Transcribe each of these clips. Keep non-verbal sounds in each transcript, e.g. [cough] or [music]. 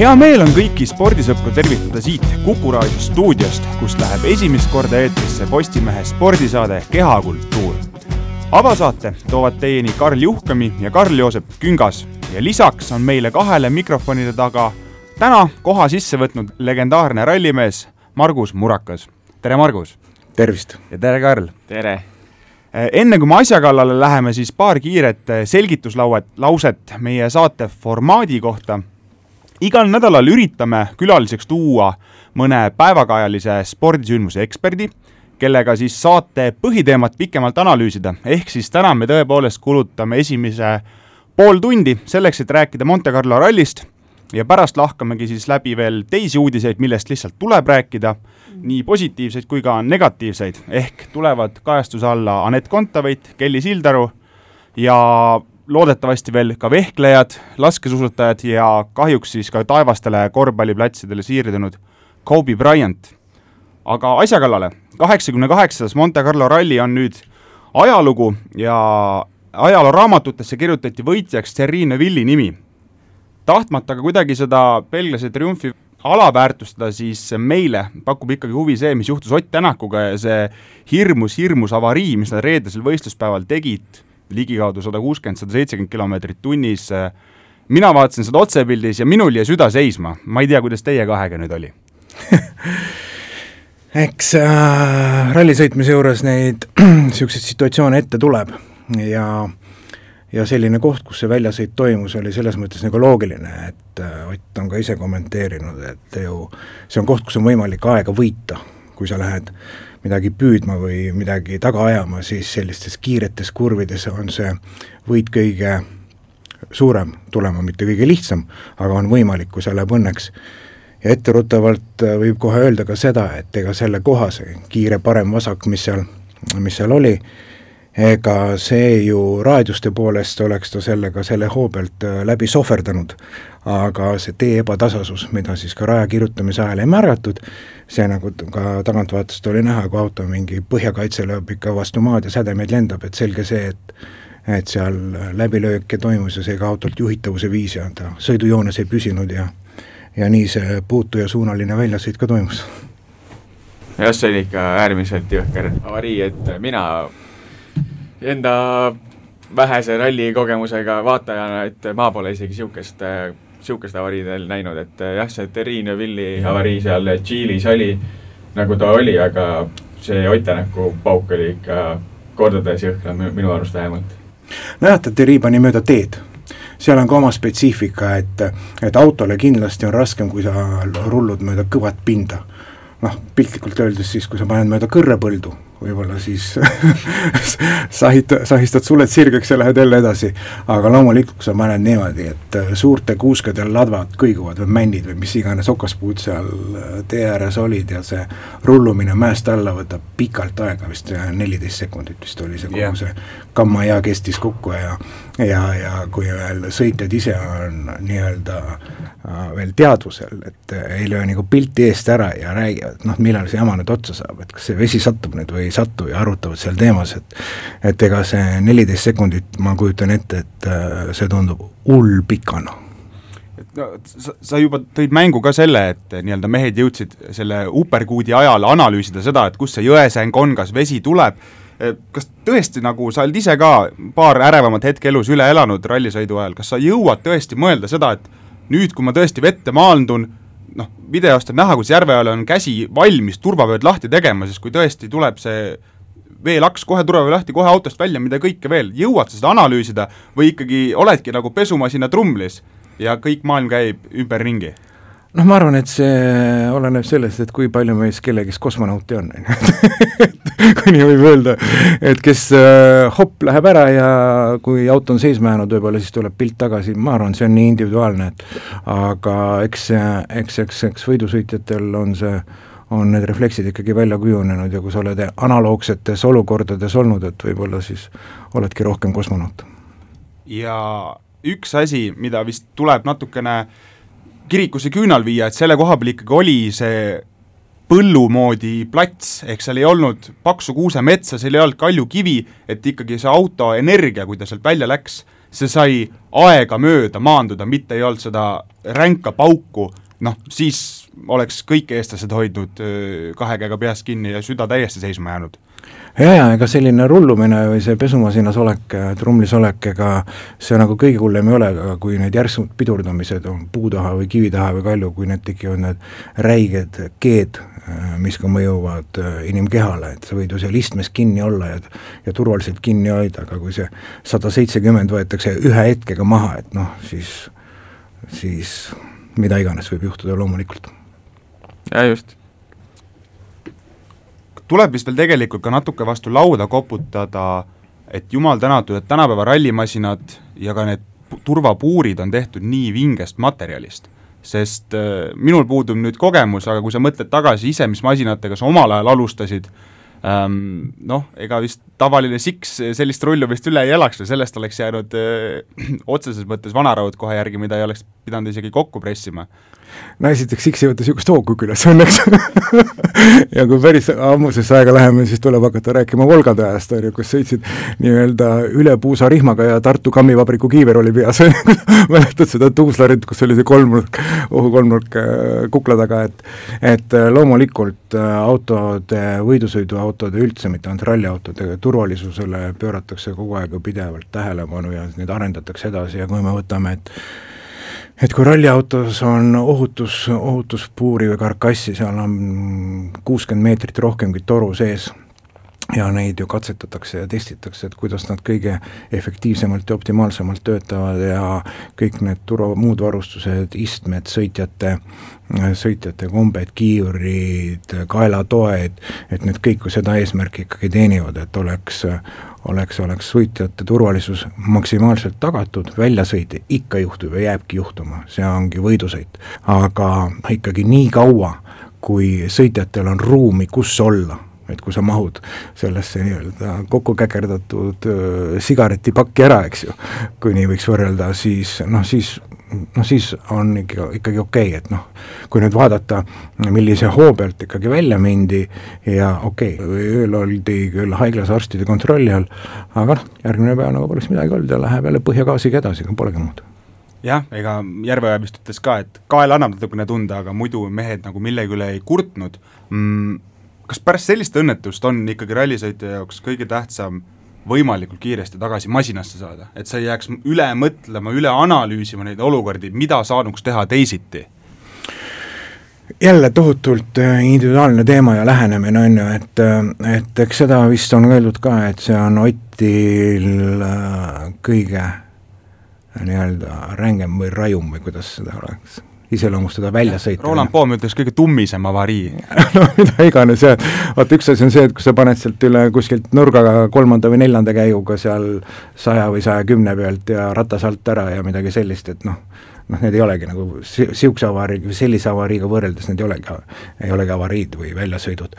hea meel on kõiki spordisõpru tervitada siit Kuku raadio stuudiost, kust läheb esimest korda eetrisse Postimehe spordisaade Kehakultuur. avasaate toovad teieni Karl Juhkami ja Karl-Joosep Küngas ja lisaks on meile kahele mikrofonide taga täna koha sisse võtnud legendaarne rallimees Margus Murakas. tere, Margus! tervist! ja tere, Karl! tere! enne kui me asja kallale läheme, siis paar kiiret selgituslauet, lauset meie saate formaadi kohta igal nädalal üritame külaliseks tuua mõne päevakajalise spordisündmuse eksperdi, kellega siis saate põhiteemat pikemalt analüüsida, ehk siis täna me tõepoolest kulutame esimese pool tundi selleks, et rääkida Monte Carlo rallist ja pärast lahkamegi siis läbi veel teisi uudiseid, millest lihtsalt tuleb rääkida, nii positiivseid kui ka negatiivseid, ehk tulevad kajastuse alla Anett Kontaveit, Kelly Sildaru ja loodetavasti veel ka vehklejad, laskesuusatajad ja kahjuks siis ka taevastele korvpalliplatsidele siirdunud Kobe Bryant. aga asja kallale, kaheksakümne kaheksas Monte Carlo ralli on nüüd ajalugu ja ajalooraamatutesse kirjutati võitjaks Thierry Neuvilli nimi. tahtmata ka kuidagi seda belglase triumfi alaväärtustada, siis meile pakub ikkagi huvi see, mis juhtus Ott Tänakuga ja see hirmus, hirmus avarii, mis nad reedesel võistluspäeval tegid ligikaudu sada kuuskümmend, sada seitsekümmend kilomeetrit tunnis. mina vaatasin seda otsepildis ja minul jäi süda seisma, ma ei tea, kuidas teie kahega nüüd oli. [laughs] Eks äh, ralli sõitmise juures neid [clears throat] niisuguseid situatsioone ette tuleb. Ja ja selline koht, kus see väljasõit toimus, oli selles mõttes nagu loogiline, et äh, Ott on ka ise kommenteerinud, et ju see on koht, kus on võimalik aega võita, kui sa lähed äh, midagi püüdma või midagi taga ajama, siis sellistes kiiretes kurvides on see võit kõige suurem tulema, mitte kõige lihtsam, aga on võimalik, kui see läheb õnneks. ja etteruttavalt äh, võib kohe öelda ka seda, et ega selle kohase kiire parem-vasak, mis seal, mis seal oli, ega see ju raadioste poolest oleks ta sellega selle hoo pealt äh, läbi sohverdanud, aga see tee ebatasasus, mida siis ka raja kirjutamise ajal ei märgatud, see nagu ka tagantvaatest oli näha, kui auto mingi põhjakaitse lööb ikka vastu maad ja sädemeid lendab, et selge see, et et seal läbilööke toimus ja seega autolt juhitavuse viis ja ta sõidujoones ei püsinud ja ja nii see puutu ja suunaline väljasõit ka toimus. jah, see oli ikka äärmiselt jõhker avarii, et mina enda vähese ralli kogemusega vaatajana, et ma pole isegi niisugust niisugust avariid veel näinud, et jah, see Terrine Villi avarii seal Tšiilis oli nagu ta oli, aga see Ott Tänaku pauk oli ikka kordades jõhkram, minu arust vähemalt. nojah, ta Terri pani mööda teed seal on ka oma spetsiifika, et, et autole kindlasti on raskem, kui sa rullud mööda kõvat pinda. noh, piltlikult öeldes siis, kui sa paned mööda kõrrepõldu, võib-olla siis [laughs] sahid, sahistad suled sirgeks ja lähed jälle edasi. aga loomulikult, sa paned niimoodi, et äh, suurte kuuskedel ladvad kõiguvad või männid või mis iganes okaspuud seal äh, tee ääres olid ja see rullumine mäest alla võtab pikalt aega, vist neliteist sekundit vist oli see kogu yeah. see kamma ja kestis kokku ja ja, ja kui veel sõitjad ise on nii-öelda äh, veel teadvusel, et ei löö nagu pilti eest ära ja räägivad, noh, millal see jama nüüd otsa saab, et kas see vesi satub nüüd või ei satu ja arutavad seal teemas, et et ega see neliteist sekundit, ma kujutan ette, et äh, see tundub hull pikana. No sa, sa juba tõid mängu ka selle, et nii-öelda mehed jõudsid selle uperkuudi ajal analüüsida seda, et kust see jõesäng on, kas vesi tuleb, kas tõesti nagu sa oled ise ka paar ärevamat hetke elus üle elanud rallisõidu ajal, kas sa jõuad tõesti mõelda seda, et nüüd, kui ma tõesti vette maandun, noh, videost on näha, kuidas järveajal on käsi valmis turvavööd lahti tegema, siis kui tõesti tuleb see veelaks kohe turvavöö lahti, kohe autost välja, mida kõike veel, jõuad sa seda analüüsida või ikkagi oledki nagu pesumasina trumlis ja kõik maailm käib ümberringi? Noh, ma arvan, et see oleneb sellest, et kui palju meis kellegist kosmonauti on, on ju. [laughs] kui nii võib öelda, et kes äh, hopp, läheb ära ja kui auto on seisma jäänud, võib-olla siis tuleb pilt tagasi, ma arvan, see on nii individuaalne, et aga eks, eks, eks, eks võidusõitjatel on see on need refleksid ikkagi välja kujunenud ja kui sa oled analoogsetes olukordades olnud, et võib-olla siis oledki rohkem kosmonaut. ja üks asi, mida vist tuleb natukene äh, kirikusse küünal viia, et selle koha peal ikkagi oli see põllu moodi plats, ehk seal ei olnud paksu kuusemetsa, seal ei olnud kaljukivi, et ikkagi see auto energia, kui ta sealt välja läks, see sai aegamööda maanduda, mitte ei olnud seda ränka pauku, noh, siis oleks kõik eestlased hoidnud kahe käega peast kinni ja süda täiesti seisma jäänud ja, ja ega selline rullumine või see pesumasinas olek, trumlis olek, ega see nagu kõige hullem ei ole, aga kui need järsud pidurdamised on puu taha või kivi taha või kalju, kui need tekivad need räiged keed, mis ka mõjuvad inimkehale, et sa võid ju seal istmes kinni olla ja ja turvaliselt kinni hoida, aga kui see sada seitsekümmend võetakse ühe hetkega maha, et noh, siis, siis mida iganes võib juhtuda loomulikult. ja just tuleb vist veel tegelikult ka natuke vastu lauda koputada, et jumal tänatud, et tänapäeva rallimasinad ja ka need turvapuurid on tehtud nii vingest materjalist. sest äh, minul puudub nüüd kogemus, aga kui sa mõtled tagasi ise, mis masinatega sa omal ajal alustasid, ähm, noh, ega vist tavaline Six sellist rullu vist üle ei elaks ja sellest oleks jäänud öö, äh, [clears throat] otseses mõttes vanaraud kohe järgi, mida ei oleks pidanud isegi kokku pressima no esiteks X ei võta niisugust hoogu külas õnneks. [laughs] Ja kui päris ammusesse aega läheme, siis tuleb hakata rääkima Volgade ajast, on ju, kus sõitsid nii-öelda üle puusa rihmaga ja Tartu kammivabriku kiiver oli peas [laughs] mäletad seda tuuslarit, kus oli see kolmnurk, ohukolmnurk äh, kukla taga, et et äh, loomulikult äh, autode, võidusõiduautode üldse, mitte ainult ralliautode turvalisusele pööratakse kogu aeg ju pidevalt tähelepanu ja neid arendatakse edasi ja kui me võtame, et et kui ralliautos on ohutus, ohutuspuuri või karkassi, seal on kuuskümmend meetrit rohkemgi toru sees ja neid ju katsetatakse ja testitakse, et kuidas nad kõige efektiivsemalt ja optimaalsemalt töötavad ja kõik need turva, muud varustused, istmed, sõitjate, sõitjate kombed, kiivrid, kaelatoed, et need kõik ju seda eesmärki ikkagi teenivad, et oleks oleks, oleks sõitjate turvalisus maksimaalselt tagatud, väljasõite ikka juhtub ja jääbki juhtuma, see ongi võidusõit. aga ikkagi nii kaua, kui sõitjatel on ruumi, kus olla, et kui sa mahud sellesse nii-öelda kokku käkerdatud sigaretipakki ära, eks ju, kui nii võiks võrrelda, siis noh, siis noh, siis on ikka, ikkagi okei okay,, et noh, kui nüüd vaadata, millise hoo pealt ikkagi välja mindi ja okei okay,, ööl oldi küll haiglas arstide kontrolli all, aga noh, järgmine päev nagu poleks midagi olnud ja läheb jälle põhjagaasiga edasi, ega polegi muud jah, ega Järveoja vist ütles ka, et kael annab natukene tunda, aga muidu mehed nagu millegi üle ei kurtnud mm,. kas pärast sellist õnnetust on ikkagi rallisõitja jaoks kõige tähtsam võimalikult kiiresti tagasi masinasse saada, et sa ei jääks üle mõtlema, üle analüüsima neid olukordi, mida saanuks teha teisiti? jälle tohutult äh, individuaalne teema ja lähenemine, on ju, et, äh, et eks seda vist on öeldud ka, et see on Otil äh, kõige nii-öelda rängem või rajum või kuidas seda oleks iseloomustada väljasõitu. Roland Poom ütles kõige tummisem avarii [laughs] no mida iganes jah, vaata üks asi on see, et kui sa paned sealt üle kuskilt nurgaga kolmanda või neljanda käiguga seal saja või saja kümne pealt ja ratas alt ära ja midagi sellist, et noh, noh, need ei olegi nagu niisuguse avarii või sellise avariiga võrreldes need ei olegi, ei olegi avariid või väljasõidud.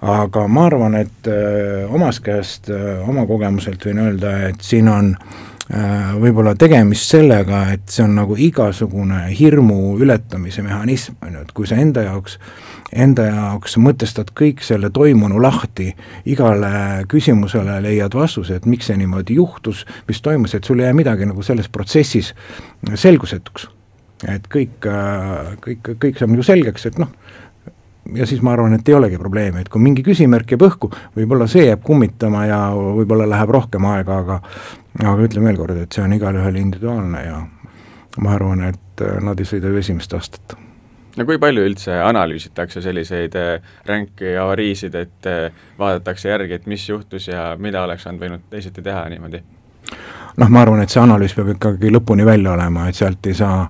aga ma arvan, et öö, äh, omast käest, äh, oma kogemuselt võin öelda, et siin on öö, võib-olla tegemist sellega, et see on nagu igasugune hirmu ületamise mehhanism, on ju, et kui sa enda jaoks, enda jaoks mõtestad kõik selle toimunu lahti, igale küsimusele leiad vastuse, et miks see niimoodi juhtus, mis toimus, et sul ei jää midagi nagu selles protsessis selgusetuks. et kõik, äh, kõik, kõik saab nagu selgeks, et noh, ja siis ma arvan, et ei olegi probleemi, et kui mingi küsimärk jääb õhku, võib-olla see jääb kummitama ja võib-olla läheb rohkem aega, aga aga ütlen veel kord, et see on igalühel individuaalne ja ma arvan, et äh, nad ei sõida ju esimest aastat. no kui palju üldse analüüsitakse selliseid äh, ränki avariisid, et äh, vaadatakse järgi, et mis juhtus ja mida oleks saanud võinud teisiti teha niimoodi? noh, ma arvan, et see analüüs peab ikkagi lõpuni välja olema, et sealt ei saa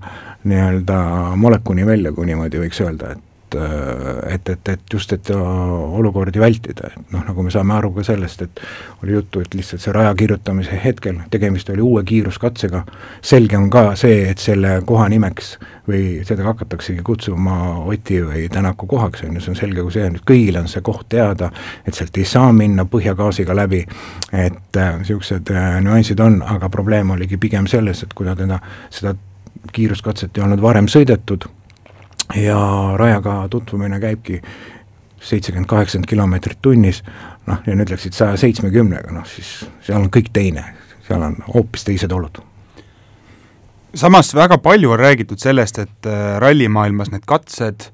nii-öelda molekuni välja, kui niimoodi võiks öelda, et et, et, et just, et olukordi vältida, et noh, nagu me saame aru ka sellest, et oli juttu, et lihtsalt see raja kirjutamise hetkel, tegemist oli uue kiiruskatsega, selge on ka see, et selle koha nimeks või seda hakataksegi kutsuma Oti või Tänaku kohaks, on ju, see on selge kui see, nüüd kõigile on see koht teada, et sealt ei saa minna põhjagaasiga läbi, et niisugused äh, äh, nüansid on, aga probleem oligi pigem selles, et kuna teda, seda kiiruskatset ei olnud varem sõidetud, ja rajaga tutvumine käibki seitsekümmend, kaheksakümmend kilomeetrit tunnis, noh, ja nüüd läksid saja seitsmekümnega, noh siis seal on kõik teine, seal on hoopis teised olud. Samas väga palju on räägitud sellest, et äh, rallimaailmas need katsed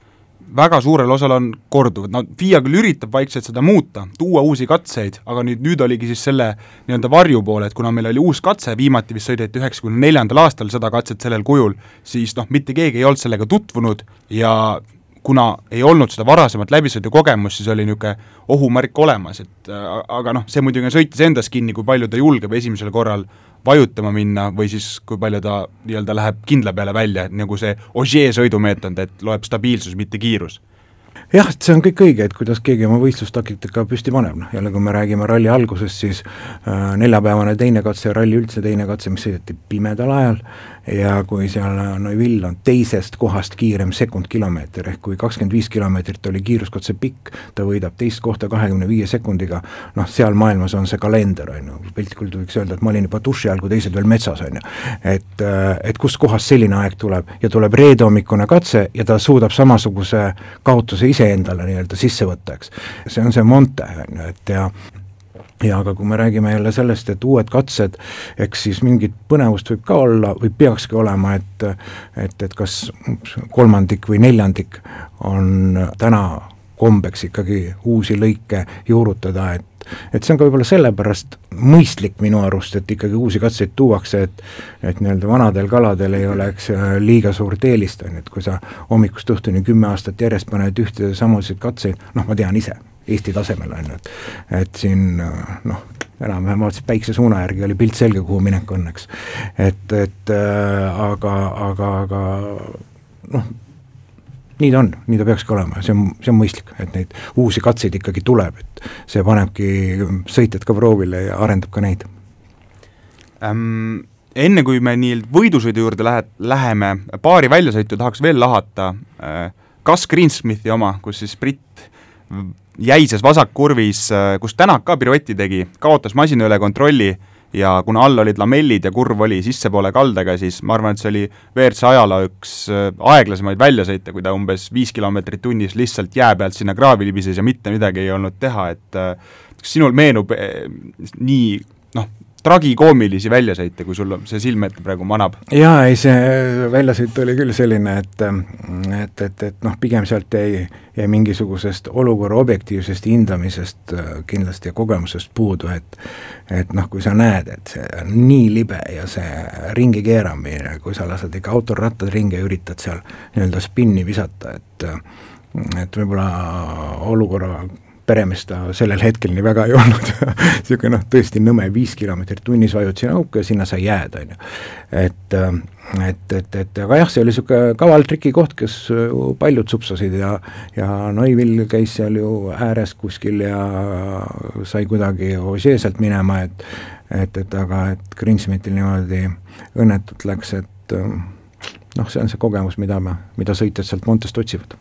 väga suurel osal on korduvad, no FIA küll üritab vaikselt seda muuta, tuua uusi katseid, aga nüüd, nüüd oligi siis selle nii-öelda varjupoole, et kuna meil oli uus katse, viimati vist sõideti üheksakümne neljandal aastal seda katset sellel kujul, siis noh, mitte keegi ei olnud sellega tutvunud ja kuna ei olnud seda varasemat läbisõidukogemust, siis oli niisugune ohumärk olemas, et aga noh, see muidugi on sõitis endas kinni, kui palju ta julgeb esimesel korral vajutama minna või siis kui palju ta nii-öelda läheb kindla peale välja, nagu see Ogier sõidumeetod, et loeb stabiilsus, mitte kiirus. Jah, see on kõik õige, et kuidas keegi oma võistlustaktika püsti paneb, noh jälle, kui me räägime ralli algusest, siis äh, neljapäevane teine katse, ralli üldse teine katse, mis sõideti pimedal ajal ja kui seal Neuville on teisest kohast kiirem sekundkilomeeter, ehk kui kakskümmend viis kilomeetrit oli kiiruskatse pikk, ta võidab teist kohta kahekümne viie sekundiga, noh, seal maailmas on see kalender, on ju, piltlikult võiks öelda, et ma olin juba duši all, kui teised veel metsas, on ju. et, äh, et kustkohast selline aeg tuleb ja tuleb reede hommikune katse ja ta suudab samasuguse kaotuse iseendale nii-öelda sisse võtta, eks. see on see Monte, on ju, et ja ja aga kui me räägime jälle sellest, et uued katsed, eks siis mingit põnevust võib ka olla või peakski olema, et et, et kas kolmandik või neljandik on täna kombeks ikkagi uusi lõike juurutada, et et see on ka võib-olla sellepärast mõistlik minu arust, et ikkagi uusi katseid tuuakse, et et nii-öelda vanadel kaladel ei oleks liiga suurt eelist, on ju, et kui sa hommikust õhtuni kümme aastat järjest paned ühtesid samasid katseid, noh, ma tean ise, Eesti tasemel, on ju, et et siin noh, enam-vähem vaatasin päiksesuuna järgi, oli pilt selge, kuhu minek on, eks. et, et äh, aga, aga, aga noh, nii ta on, nii ta peakski olema ja see on, see on mõistlik, et neid uusi katseid ikkagi tuleb, et see panebki sõitjad ka proovile ja arendab ka neid ähm,. Enne kui me nii-öelda võidusõidu juurde lähe-, läheme, paari väljasõitu tahaks veel lahata äh,, kas Greensmithi oma, kus siis britt jäises vasakkurvis, äh, kus Tänak ka pirueti tegi, kaotas masina üle kontrolli ja kuna all olid lamellid ja kurv oli sissepoole kaldega, siis ma arvan, et see oli WRC ajaloo üks äh, aeglasemaid väljasõite, kui ta umbes viis kilomeetrit tunnis lihtsalt jää pealt sinna kraavi libises ja mitte midagi ei olnud teha, et äh, kas sinul meenub äh, nii noh, tragikoomilisi väljasõite, kui sul see silme ette praegu manab? jaa, ei see väljasõit oli küll selline, et et, et, et noh, pigem sealt jäi, jäi mingisugusest olukorra objektiivsest hindamisest kindlasti ja kogemusest puudu, et et noh, kui sa näed, et see on nii libe ja see ringi keeramine, kui sa lased ikka autol rattad ringi ja üritad seal nii-öelda spinni visata, et et võib-olla olukorra peremeest ta sellel hetkel nii väga ei olnud [laughs] niisugune noh, tõesti nõme, viis kilomeetrit tunnis vajutasin auku ja sinna sai jääda, on ju. et, äh, et, et, et aga jah, see oli niisugune kaval trikikoht, kes paljud supsasid ja ja Neuvill käis seal ju ääres kuskil ja sai kuidagi Ožee sealt minema, et et, et aga et Greensmithil niimoodi õnnetult läks, et äh, noh, see on see kogemus, mida me, mida sõitjad sealt Montest otsivad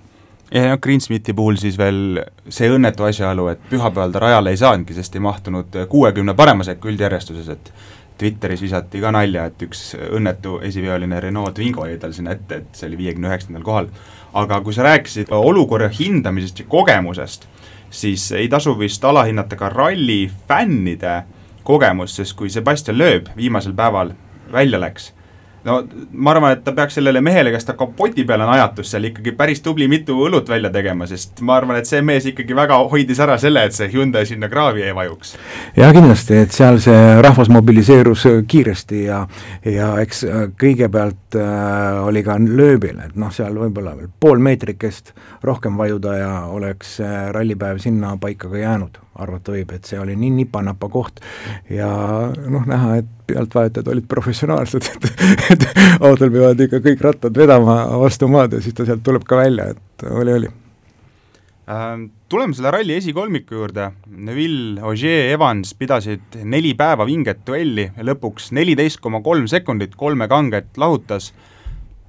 ja noh, Greensmiti puhul siis veel see õnnetu asjaolu, et pühapäeval ta rajale ei saanudki, sest ei mahtunud kuuekümne parema sekka üldjärjestuses, et Twitteris visati ka nalja, et üks õnnetu esiveoline Renault Twingo jäi tal sinna ette, et see oli viiekümne üheksandal kohal. aga kui sa rääkisid olukorra hindamisest ja kogemusest, siis ei tasu vist alahinnata ka ralli fännide kogemust, sest kui Sebastian Loeb viimasel päeval välja läks, no ma arvan, et ta peaks sellele mehele, kes ta kapoti peale najatus seal ikkagi päris tubli mitu õlut välja tegema, sest ma arvan, et see mees ikkagi väga hoidis ära selle, et see Hyundai sinna kraavi ei vajuks. jaa, kindlasti, et seal see rahvas mobiliseerus kiiresti ja ja eks äh, kõigepealt äh, oli ka lööbil, et noh, seal võib-olla veel pool meetrikest rohkem vajuda ja oleks äh, rallipäev sinna paika ka jäänud arvata võib, et see oli nii nipa-napa koht. Ja noh, näha, et pealtvaatajad olid professionaalsed, [laughs] et, et autol peavad ikka kõik rattad vedama vastu maad ja siis ta sealt tuleb ka välja, et oli, oli. Ähm, Tuleme selle ralli esikolmiku juurde, Neville, Ogier, Evans pidasid neli päeva vinget duelli ja lõpuks neliteist koma kolm sekundit kolme kanget lahutas.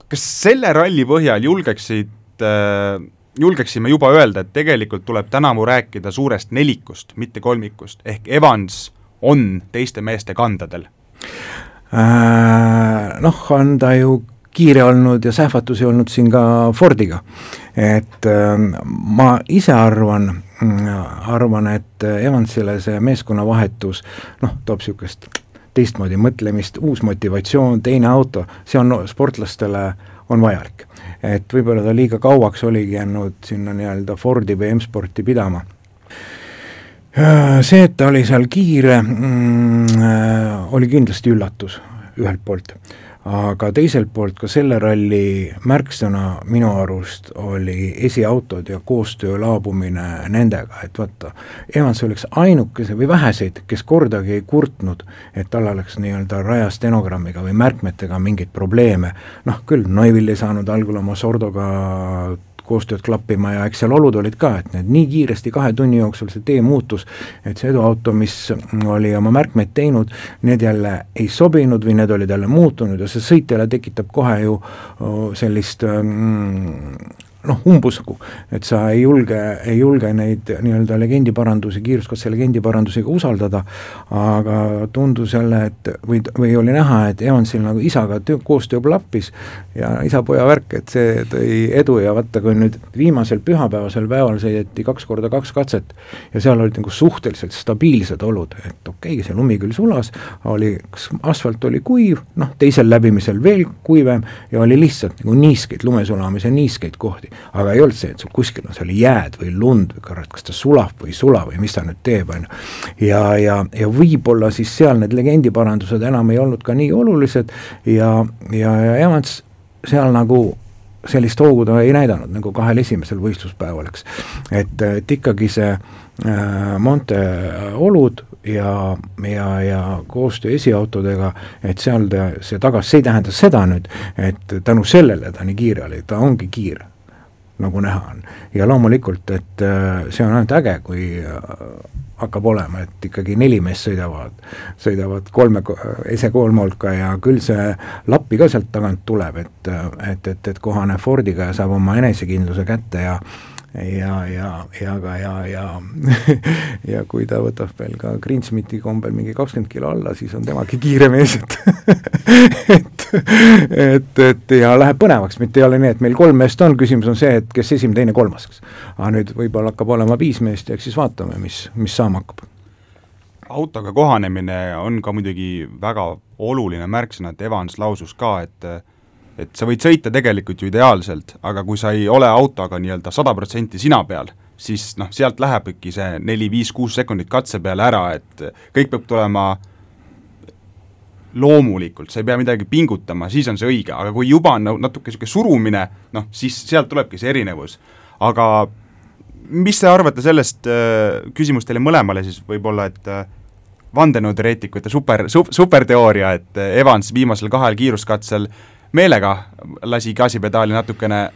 kas selle ralli põhjal julgeksid äh, julgeksime juba öelda, et tegelikult tuleb tänavu rääkida suurest nelikust, mitte kolmikust, ehk Evans on teiste meeste kandadel äh,? Noh, on ta ju kiire olnud ja sähvatusi olnud siin ka Fordiga. et äh, ma ise arvan, arvan, et Evansile see meeskonnavahetus noh, toob niisugust teistmoodi mõtlemist, uus motivatsioon, teine auto, see on sportlastele, on vajalik. et võib-olla ta liiga kauaks oligi jäänud sinna nii-öelda Fordi või M-sporti pidama see, et ta oli seal kiire mm,, äh, oli kindlasti üllatus ühelt poolt aga teiselt poolt ka selle ralli märksõna minu arust oli esiautod ja koostöö laabumine nendega, et vaata, Evans oleks ainukese või väheseid, kes kordagi ei kurtnud, et tal oleks nii-öelda raja stenogrammiga või märkmetega mingeid probleeme, noh küll, Neuvill ei saanud algul oma Sordoga koostööd klappima ja eks seal olud olid ka, et need nii kiiresti kahe tunni jooksul see tee muutus, et see eduauto, mis oli oma märkmeid teinud, need jälle ei sobinud või need olid jälle muutunud ja see sõit jälle tekitab kohe ju sellist mm, noh, umbusku, et sa ei julge, ei julge neid nii-öelda legendiparandusi, kiiruskatse legendiparandusega usaldada, aga tundus jälle, et või, või oli näha, et Evansil nagu isaga töö, koostöö klappis ja isa-poja värk, et see tõi edu ja vaata, kui nüüd viimasel pühapäevasel päeval sõideti kaks korda kaks katset ja seal olid nagu suhteliselt stabiilsed olud, et okei okay,, see lumi küll sulas, oli, kas asfalt oli kuiv, noh, teisel läbimisel veel kuivem ja oli lihtsalt nagu niiskeid, lumesulamise niiskeid kohti aga ei olnud see, et sul kuskil on seal jääd või lund või kurat, kas ta sulab või ei sula või mis ta nüüd teeb, on ju. ja, ja, ja võib-olla siis seal need legendiparandused enam ei olnud ka nii olulised ja, ja, ja Evans seal nagu sellist hoogu ta ei näidanud, nagu kahel esimesel võistluspäeval, eks. et, et ikkagi see äh, Monte olud ja, ja, ja koostöö esiautodega, et seal ta, see tagas, see ei tähenda seda nüüd, et tänu sellele ta nii kiire oli, ta ongi kiire nagu näha on. ja loomulikult, et äh, see on ainult äge, kui äh, hakkab olema, et ikkagi neli meest sõidavad, sõidavad kolme, ise kolme hulka ja küll see lappi ka sealt tagant tuleb, et, et, et, et kohane Fordiga ja saab oma enesekindluse kätte ja ja, ja, ja ka ja, ja ja kui ta võtab veel ka Greensmiti kombel mingi kakskümmend kilo alla, siis on temagi kiire mees, et [laughs] et, et, et ja läheb põnevaks, mitte ei ole nii, et meil kolm meest on, küsimus on see, et kes esimene, teine, kolmas, eks. aga nüüd võib-olla hakkab olema viis meest ja eks siis vaatame, mis, mis saama hakkab. Autoga kohanemine on ka muidugi väga oluline märksõna, et Evans lausus ka, et et sa võid sõita tegelikult ju ideaalselt, aga kui sa ei ole autoga nii-öelda sada protsenti sina peal, siis noh, sealt lähebki see neli-viis-kuus sekundit katse peale ära, et kõik peab tulema loomulikult, sa ei pea midagi pingutama, siis on see õige, aga kui juba on natuke niisugune surumine, noh, siis sealt tulebki see erinevus. aga mis te arvate sellest, äh, küsimus teile mõlemale siis võib-olla, et äh, vandenõuteoreetikute super, su-, superteooria, et Evans viimasel kahel kiiruskatsel äh, meelega lasi gaasipedaali natukene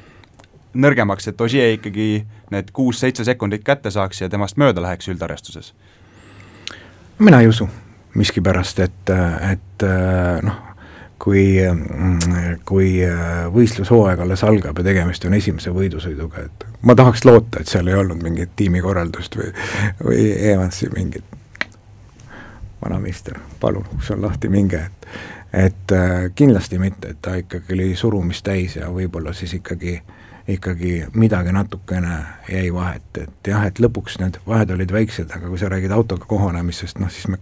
nõrgemaks, et Ogier ikkagi need kuus-seitse sekundit kätte saaks ja temast mööda läheks üldarvestuses? mina ei usu miskipärast, et, et noh, kui, kui võistlushooaeg alles algab ja tegemist on esimese võidusõiduga, et ma tahaks loota, et seal ei olnud mingit tiimikorraldust või, või Evansi mingit vanameister, palun, uks on lahti, minge, et et äh, kindlasti mitte, et ta ikkagi oli surumist täis ja võib-olla siis ikkagi äh, ikkagi midagi natukene jäi vahet, et jah, et lõpuks need vahed olid väiksed, aga kui sa räägid autoga kohanemisest, noh siis me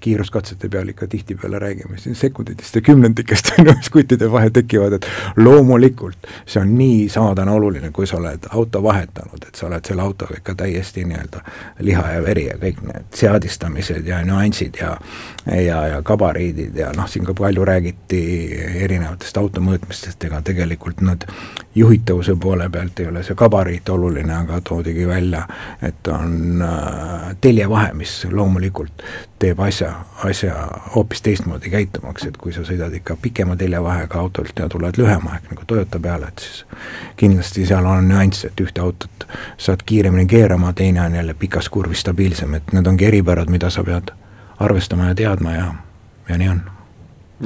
kiiruskatsete peal ikka tihtipeale räägime siin sekunditest ja kümnendikest, [laughs] on ju, mis kuttide vahe tekivad, et loomulikult see on nii saadana oluline, kui sa oled auto vahetanud, et sa oled selle autoga ikka täiesti nii-öelda liha ja veri ja kõik need seadistamised ja nüansid ja ja, ja gabariidid ja noh, siin ka palju räägiti erinevatest auto mõõtmistest, ega tegelikult nad juhitavuse poole pealt ei ole see gabariit oluline, aga toodigi välja, et on äh, teljevahe, mis loomulikult teeb asja, asja hoopis teistmoodi käitumaks, et kui sa sõidad ikka pikema teljevahega autolt ja tuled lühema ehk nagu Toyota peale, et siis kindlasti seal on nüanss, et ühte autot saad kiiremini keerama, teine on jälle pikas kurvis stabiilsem, et need ongi eripärad, mida sa pead arvestama ja teadma ja, ja nii on.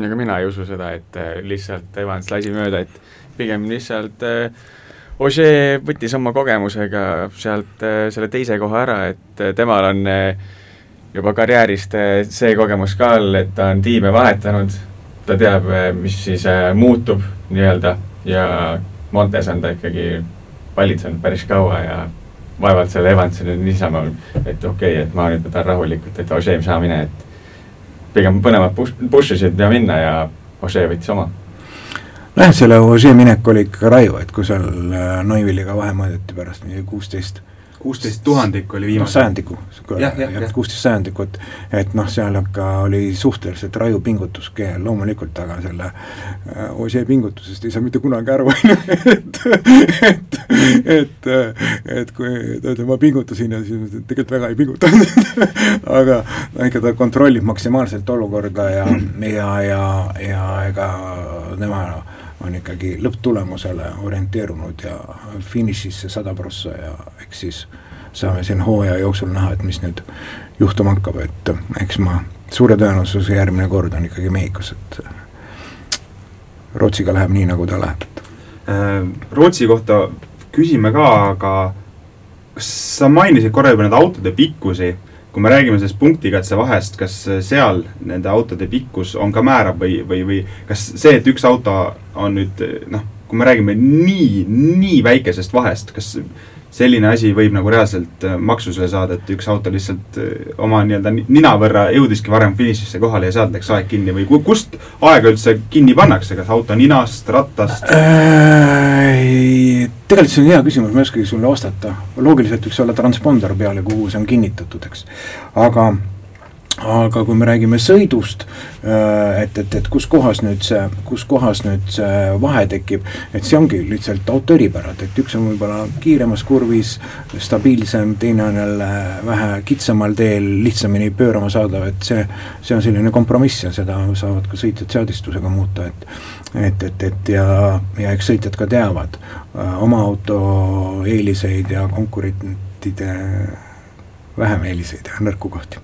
aga mina ei usu seda, et äh, lihtsalt Evans lasi mööda, et pigem lihtsalt äh, Ožee võttis oma kogemusega sealt äh, selle teise koha ära, et äh, temal on äh, juba karjäärist see kogemus ka all, et ta on tiime vahetanud, ta teab, mis siis muutub nii-öelda ja Montes on ta ikkagi valitsenud päris kaua ja vaevalt selle Evansil on niisama, et okei okay,, et ma nüüd võtan rahulikult, et Ožee, saa mine, et pigem põnevad push, push isid ja minna ja Ožee võttis oma nojah, selle Ožee minek oli ikka raju, et kui seal äh, Neuvilliga vahe mõõdeti pärast mingi kuusteist kuusteist tuhandikku oli viimane. No, sajandikku, jah, kuusteist sajandikku, et et noh, seal ikka oli suhteliselt raju pingutus loomulikult, aga selle äh, Ožee pingutusest ei saa mitte kunagi aru, on [laughs] ju, et et, et, et kui ta ütleb, ma pingutasin ja siis tegelikult väga ei pingutanud. [laughs] Aga no ikka ta kontrollib maksimaalselt olukorda ja, ja, ja, ja ega tema on ikkagi lõpptulemusele orienteerunud ja finišisse sada prossa ja eks siis saame siin hooaja jooksul näha, et mis nüüd juhtuma hakkab, et eks ma suure tõenäosusega järgmine kord on ikkagi Mehhikos, et Rootsiga läheb nii, nagu ta läheb. Äh, Rootsi kohta küsime ka, aga kas sa mainisid korra juba neid autode pikkusi kui me räägime sellest punktikatse kas seal nende autode pikkus on ka määrav või, või, või kas see, et üks auto on nüüd noh, kui me räägime nii, nii väikesest vahest, kas selline asi võib nagu reaalselt äh, maksusele saada, et üks auto lihtsalt äh, oma nii-öelda nina võrra jõudiski varem finišisse kohale ja sealt läks aeg kinni või kust aega üldse kinni pannakse, kas auto ninast, rattast äh,? tegelikult see on hea küsimus, ma ei oskagi sulle vastata. loogiliselt võiks olla transponder peal ja kuhu see on kinnitatud, eks. aga aga kui me räägime sõidust, äh, et, et, et kus kohas nüüd see, kus kohas nüüd see vahe tekib, et see ongi lihtsalt auto eripärad, et üks on võib-olla kiiremas kurvis, stabiilsem, teine on jälle vähe kitsamal teel, lihtsamini pöörama saadav, et see, see on selline kompromiss ja seda saavad ka sõitjad seadistusega muuta, et et, et, et ja, ja eks sõitjad ka teavad äh, oma auto eeliseid ja konkurentide vähem eeliseid ja nõrku kohti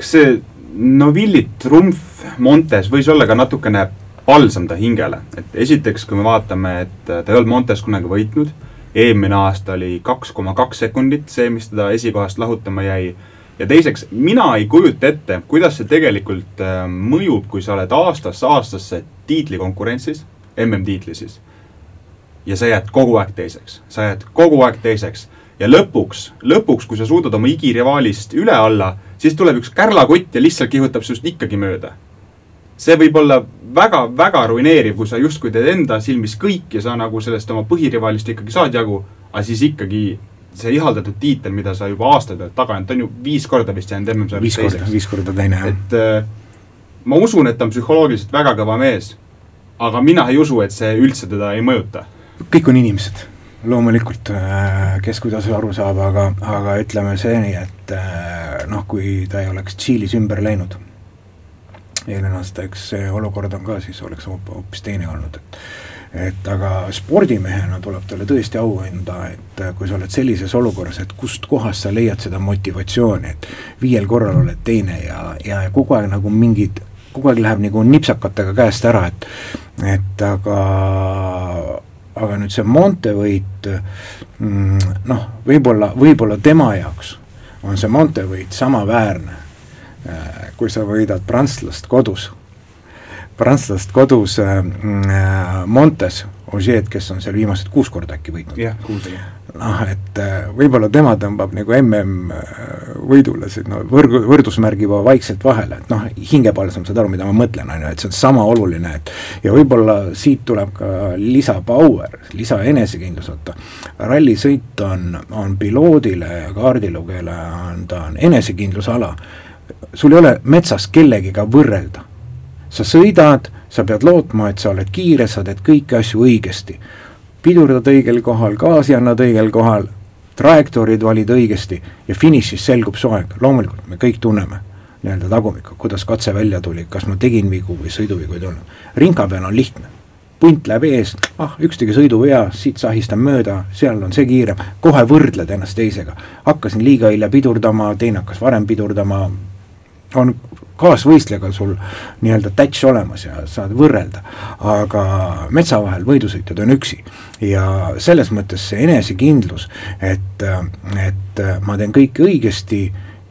kas see Novilli trumf Montes võis olla ka natukene palsam ta hingele, et esiteks, kui me vaatame, et ta ei olnud Montes kunagi võitnud, eelmine aasta oli kaks koma kaks sekundit see, mis teda esikohast lahutama jäi, ja teiseks, mina ei kujuta ette, kuidas see tegelikult äh, mõjub, kui sa oled aastast aastasse tiitlikonkurentsis, MM-tiitli siis, ja sa jääd kogu aeg teiseks, sa jääd kogu aeg teiseks ja lõpuks, lõpuks, kui sa suudad oma igirivaalist üle alla, siis tuleb üks kärlakott ja lihtsalt kihutab sinust ikkagi mööda. see võib olla väga-väga ruineeriv, kui sa justkui teed enda silmis kõik ja sa nagu sellest oma põhirivaalist ikkagi saad jagu, aga siis ikkagi see ihaldatud tiitel, mida sa juba aastaid oled taga ajanud, ta on ju viis korda vist jäänud MM-sarjas teiseks. viis korda teine, jah. et äh, ma usun, et ta on psühholoogiliselt väga kõva mees, aga mina ei usu, et see üldse teda ei mõjuta. kõik on inimesed loomulikult, äh, kes kuidas aru saab, aga, aga ütleme see nii, et äh, noh, kui ta ei oleks Tšiilis ümber läinud, eelmine aasta, eks see olukord on ka, siis oleks hoopis teine olnud, et et aga spordimehena tuleb talle tõesti au anda, et kui sa oled sellises olukorras, et kust kohast sa leiad seda motivatsiooni, et viiel korral oled teine ja, ja kogu aeg nagu mingid, kogu aeg läheb nagu nipsakatega käest ära, et et aga aga nüüd see Monte võit mm, noh, võib-olla, võib-olla tema jaoks on see Monte võit samaväärne, äh, kui sa võidad prantslast kodus, prantslast kodus äh, mm, äh, Montes, Ogier, kes on seal viimased kuus korda äkki võitnud. jah, kuus oli noh, et äh, võib-olla tema tõmbab nagu mm äh, siin no võrgu, võrdusmärgi juba vaikselt vahele, et noh, hingepalsam, saad aru, mida ma mõtlen, on ju, et see on sama oluline, et ja võib-olla siit tuleb ka lisapower, lisaenesekindlus, vaata, rallisõit on, on piloodile ja kaardilugejale on ta on enesekindlusala, sul ei ole metsas kellegiga võrrelda. sa sõidad, sa pead lootma, et sa oled kiire, sa teed kõiki asju õigesti pidurdad õigel kohal, gaasi annad õigel kohal, trajektoorid valid õigesti ja finišis selgub aeg, loomulikult me kõik tunneme nii-öelda tagumikku, kuidas katse välja tuli, kas ma tegin vigu või sõiduvigu ei tulnud. rinka peal on lihtne, punt läheb ees, ah, üks tegi sõiduvea, siit sahistan mööda, seal on see kiirem, kohe võrdled ennast teisega. hakkasin liiga hilja pidurdama, teine hakkas varem pidurdama, on kaasvõistlejaga sul nii-öelda tätš olemas ja saad võrrelda, aga metsa vahel võidusõitjad on üksi. ja selles mõttes see enesekindlus, et, et ma teen kõike õigesti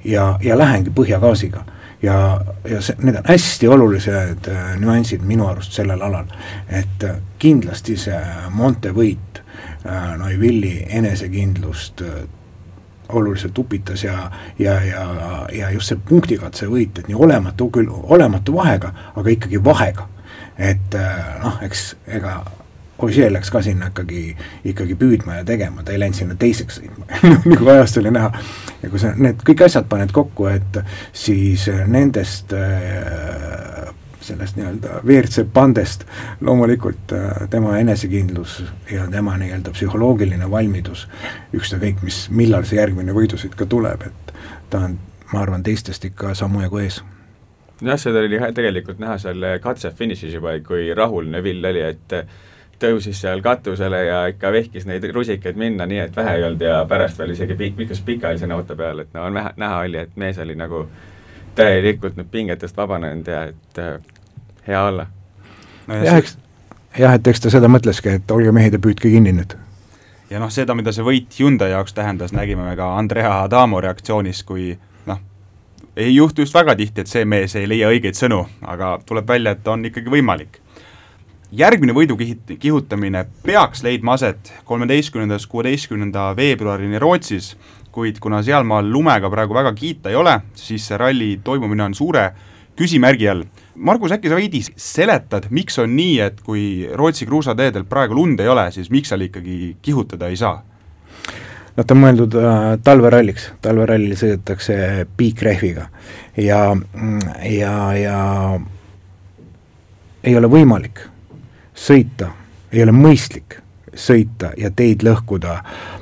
ja, ja lähengi põhjagaasiga. Ja, ja see, need on hästi olulised äh, nüansid minu arust sellel alal, et äh, kindlasti see Monte võit äh, Neuvilli enesekindlust oluliselt upitas ja ja, ja, ja just see punktikatse-võit, et nii olematu küll, olematu vahega, aga ikkagi vahega. et noh, eks ega Ožee läks ka sinna ikkagi, ikkagi püüdma ja tegema, ta ei läinud sinna teiseks sõitma [laughs] nagu ajast oli näha. ja kui sa need kõik asjad paned kokku, et siis nendest äh, sellest nii-öelda WRC pandest. Loomulikult äh, tema enesekindlus ja tema nii-öelda psühholoogiline valmidus, ükskõik mis, millal see järgmine võidusõit ka tuleb, et ta on, ma arvan, teistest ikka sammu jagu ees. Jah, seda oli tegelikult näha seal katse finišis juba, kui rahul Neville oli, et tõusis seal katusele ja ikka vehkis neid rusikaid minna nii, et vähe ei olnud ja pärast veel isegi pikk, pikkus pikaajalise auto peal, et no on vähe, näha oli, et mees oli nagu täielikult nüüd pingetest vabanenud ja et äh, hea olla no. jah, eks, jah, et eks ta seda mõtleski, et olge mehed ja püüdke kinni nüüd. ja noh, seda, mida see võit Hyundai jaoks tähendas, nägime me ka Andrea Adamo reaktsioonis, kui noh, ei juhtu just väga tihti, et see mees ei leia õigeid sõnu, aga tuleb välja, et on ikkagi võimalik. järgmine võidu kihit-, kihutamine peaks leidma aset kolmeteistkümnendast kuueteistkümnenda veebruarini Rootsis, kuid kuna sealmaal lumega praegu väga kiita ei ole, siis see ralli toimumine on suure küsimärgi all. Margus, äkki sa veidi seletad, miks on nii, et kui Rootsi kruusateedel praegu lund ei ole, siis miks seal ikkagi kihutada ei saa? ta on mõeldud äh, talveralliks, talverallil sõidetakse piikrehviga. Ja, ja, ja ei ole võimalik sõita, ei ole mõistlik sõita ja teid lõhkuda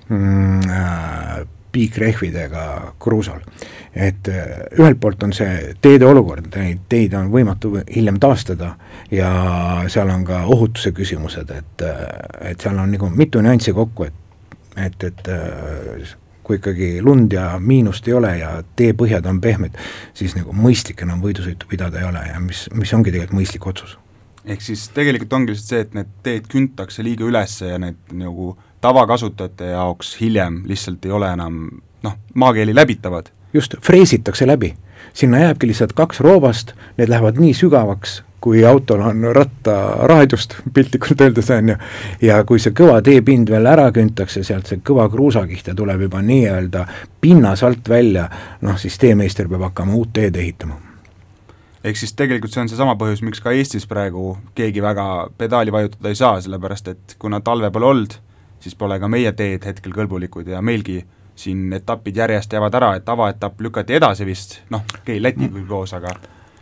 mm, äh, piikrehvidega kruusal. et äh, ühelt poolt on see teede olukord, neid teid on võimatu hiljem taastada ja seal on ka ohutuse küsimused, et, äh, et seal on nagu mitu nüanssi kokku, et et, et äh, kui ikkagi lund ja miinust ei ole ja teepõhjad on pehmed, siis nagu mõistlik enam võidusõitu pidada ei ole ja mis, mis ongi tegelikult mõistlik otsus. ehk siis tegelikult ongi lihtsalt see, et need teed küntakse liiga üles ja need nagu tavakasutajate jaoks hiljem lihtsalt ei ole enam noh, maakeeli läbitavad. just, freesitakse läbi. sinna jääbki lihtsalt kaks roobast, need lähevad nii sügavaks, kui autol on rattaraadiust piltlikult öeldes, on ju, ja kui see kõva teepind veel ära küntakse, sealt see kõva kruusakiht ja tuleb juba nii-öelda pinnas alt välja, noh siis teemeister peab hakkama uut teed ehitama ehk siis tegelikult see on seesama põhjus, miks ka Eestis praegu keegi väga pedaali vajutada ei saa, sellepärast et kuna talve pole olnud, siis pole ka meie teed hetkel kõlbulikud ja meilgi siin etapid järjest jäävad ära, et avaetapp lükati edasi vist, noh, okei okay,, Läti küll koos, aga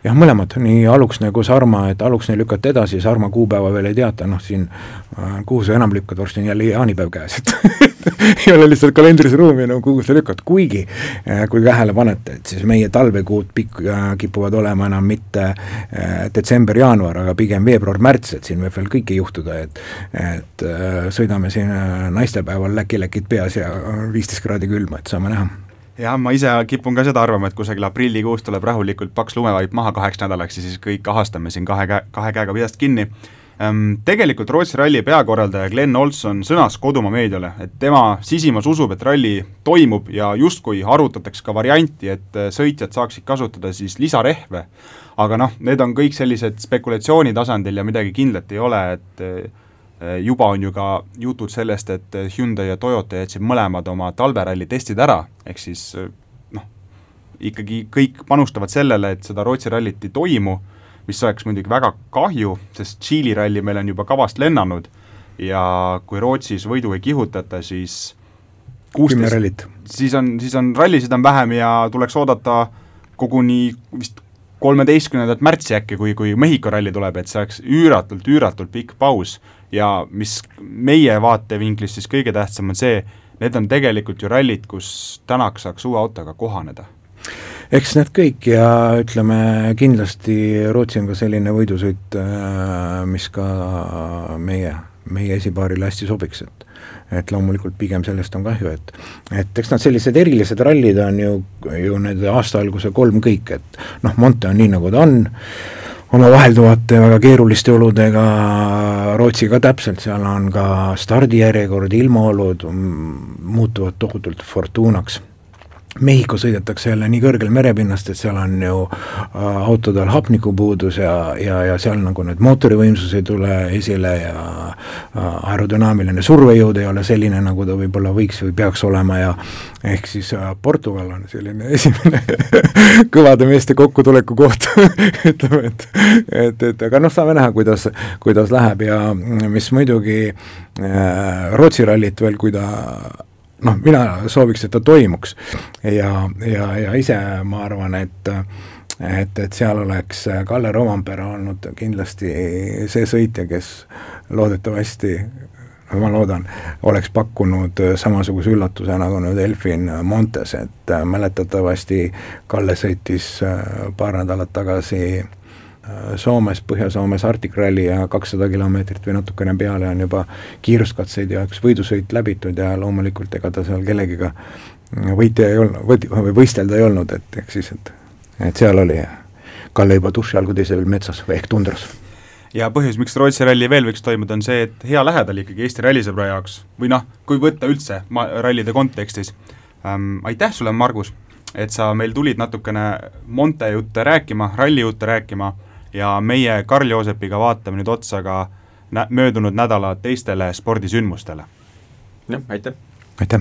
jah, mõlemad, nii Aluksne kui Sarma, et Aluksne lükati edasi, Sarma kuupäeva veel ei teata, noh siin äh, kuhu sa enam lükkad, varsti on jälle jaanipäev käes, et [laughs] ei ole lihtsalt kalendris ruumi enam, kuhu sa lükkad, kuigi äh, kui tähele panete, et siis meie talvekuud pikk äh,, kipuvad olema enam mitte detsember-jaanuar, aga pigem veebruar-märts, et siin võib veel kõike juhtuda, et et sõidame siin naistepäeval läkilekid peas ja viisteist kraadi külma, et saame näha jah, ma ise kipun ka seda arvama, et kusagil aprillikuus tuleb rahulikult paks lumevaip maha kaheks nädalaks ja siis kõik ahastame siin kahe käe, kahe käega peast kinni ehm, tegelikult Rootsi ralli peakorraldaja Glen Olson sõnas kodumaa meediale, et tema sisimas usub, et ralli toimub ja justkui arutatakse ka varianti, et sõitjad saaksid kasutada siis lisarehve, aga noh, need on kõik sellised spekulatsiooni tasandil ja midagi kindlat ei ole, et Äh, juba on ju ka jutud sellest, et Hyundai ja Toyota jätsid mõlemad oma talveralli testid ära, ehk siis äh, noh, ikkagi kõik panustavad sellele, et seda Rootsi rallit ei toimu, mis oleks muidugi väga kahju, sest Tšiili ralli meil on juba kavast lennanud ja kui Rootsis võidu ei kihutata, siis kuusteist, siis on, siis on rallisid on vähem ja tuleks oodata koguni vist kolmeteistkümnendat märtsi äkki, kui, kui Mehhiko ralli tuleb, et see oleks üüratult, üüratult pikk paus ja mis meie vaatevinklist siis kõige tähtsam on see, need on tegelikult ju rallid, kus Tänak saaks uue autoga kohaneda. Eks need kõik ja ütleme kindlasti Rootsi on ka selline võidusõit, äh, mis ka meie, meie esipaarile hästi sobiks, et et loomulikult pigem sellest on kahju, et et eks nad sellised erilised rallid on ju, ju need aasta alguse kolm kõik, et noh, Monte on nii, nagu ta on, oma vahelduvate väga keeruliste oludega, Rootsi ka täpselt, seal on ka stardijärjekord, ilmaolud muutuvad tohutult fortuunaks. Mehhiko sõidetakse jälle nii kõrgel merepinnast, et seal on ju äh, autodel hapnikupuudus ja, ja, ja seal nagu need mootorivõimsus ei tule esile ja aerodünaamiline survejõud ei ole selline, nagu ta võib-olla võiks või peaks olema ja ehk siis Portugal on selline [laughs] esimene kõvade meeste kokkutuleku koht [laughs] ütleme, et et, et aga noh, saame näha, kuidas, kuidas läheb ja mis muidugi Rootsi rallit veel, kui ta noh, mina sooviks, et ta toimuks. Ja, ja, ja ise ma arvan, et et, et seal oleks Kalle Rovampere olnud kindlasti see sõitja, kes loodetavasti ma loodan, oleks pakkunud samasuguse üllatuse nagu nüüd Elfin Montes, et mäletatavasti Kalle sõitis paar nädalat tagasi Äh, Soomes, Põhja-Soomes Arctic Rally ja kakssada kilomeetrit või natukene peale on juba kiiruskatseid ja üks võidusõit läbitud ja loomulikult ega ta seal kellegiga võitja ei olnud, või võistelda ei olnud, et ehk siis, et et seal oli Kalle juba duši all, kui teisel metsas või ehk tundras. ja põhjus, miks Rootsi ralli veel võiks toimuda, on see, et hea lähedal ikkagi Eesti rallisõbra jaoks või noh, kui võtta üldse ma-, rallide kontekstis ähm,, aitäh sulle, Margus, et sa meil tulid natukene Monte jutte rääkima, ralli jutte rääkima ja meie Karl-Joosepiga vaatame nüüd otsa ka nä-, möödunud nädala teistele spordisündmustele. jah, aitäh! aitäh!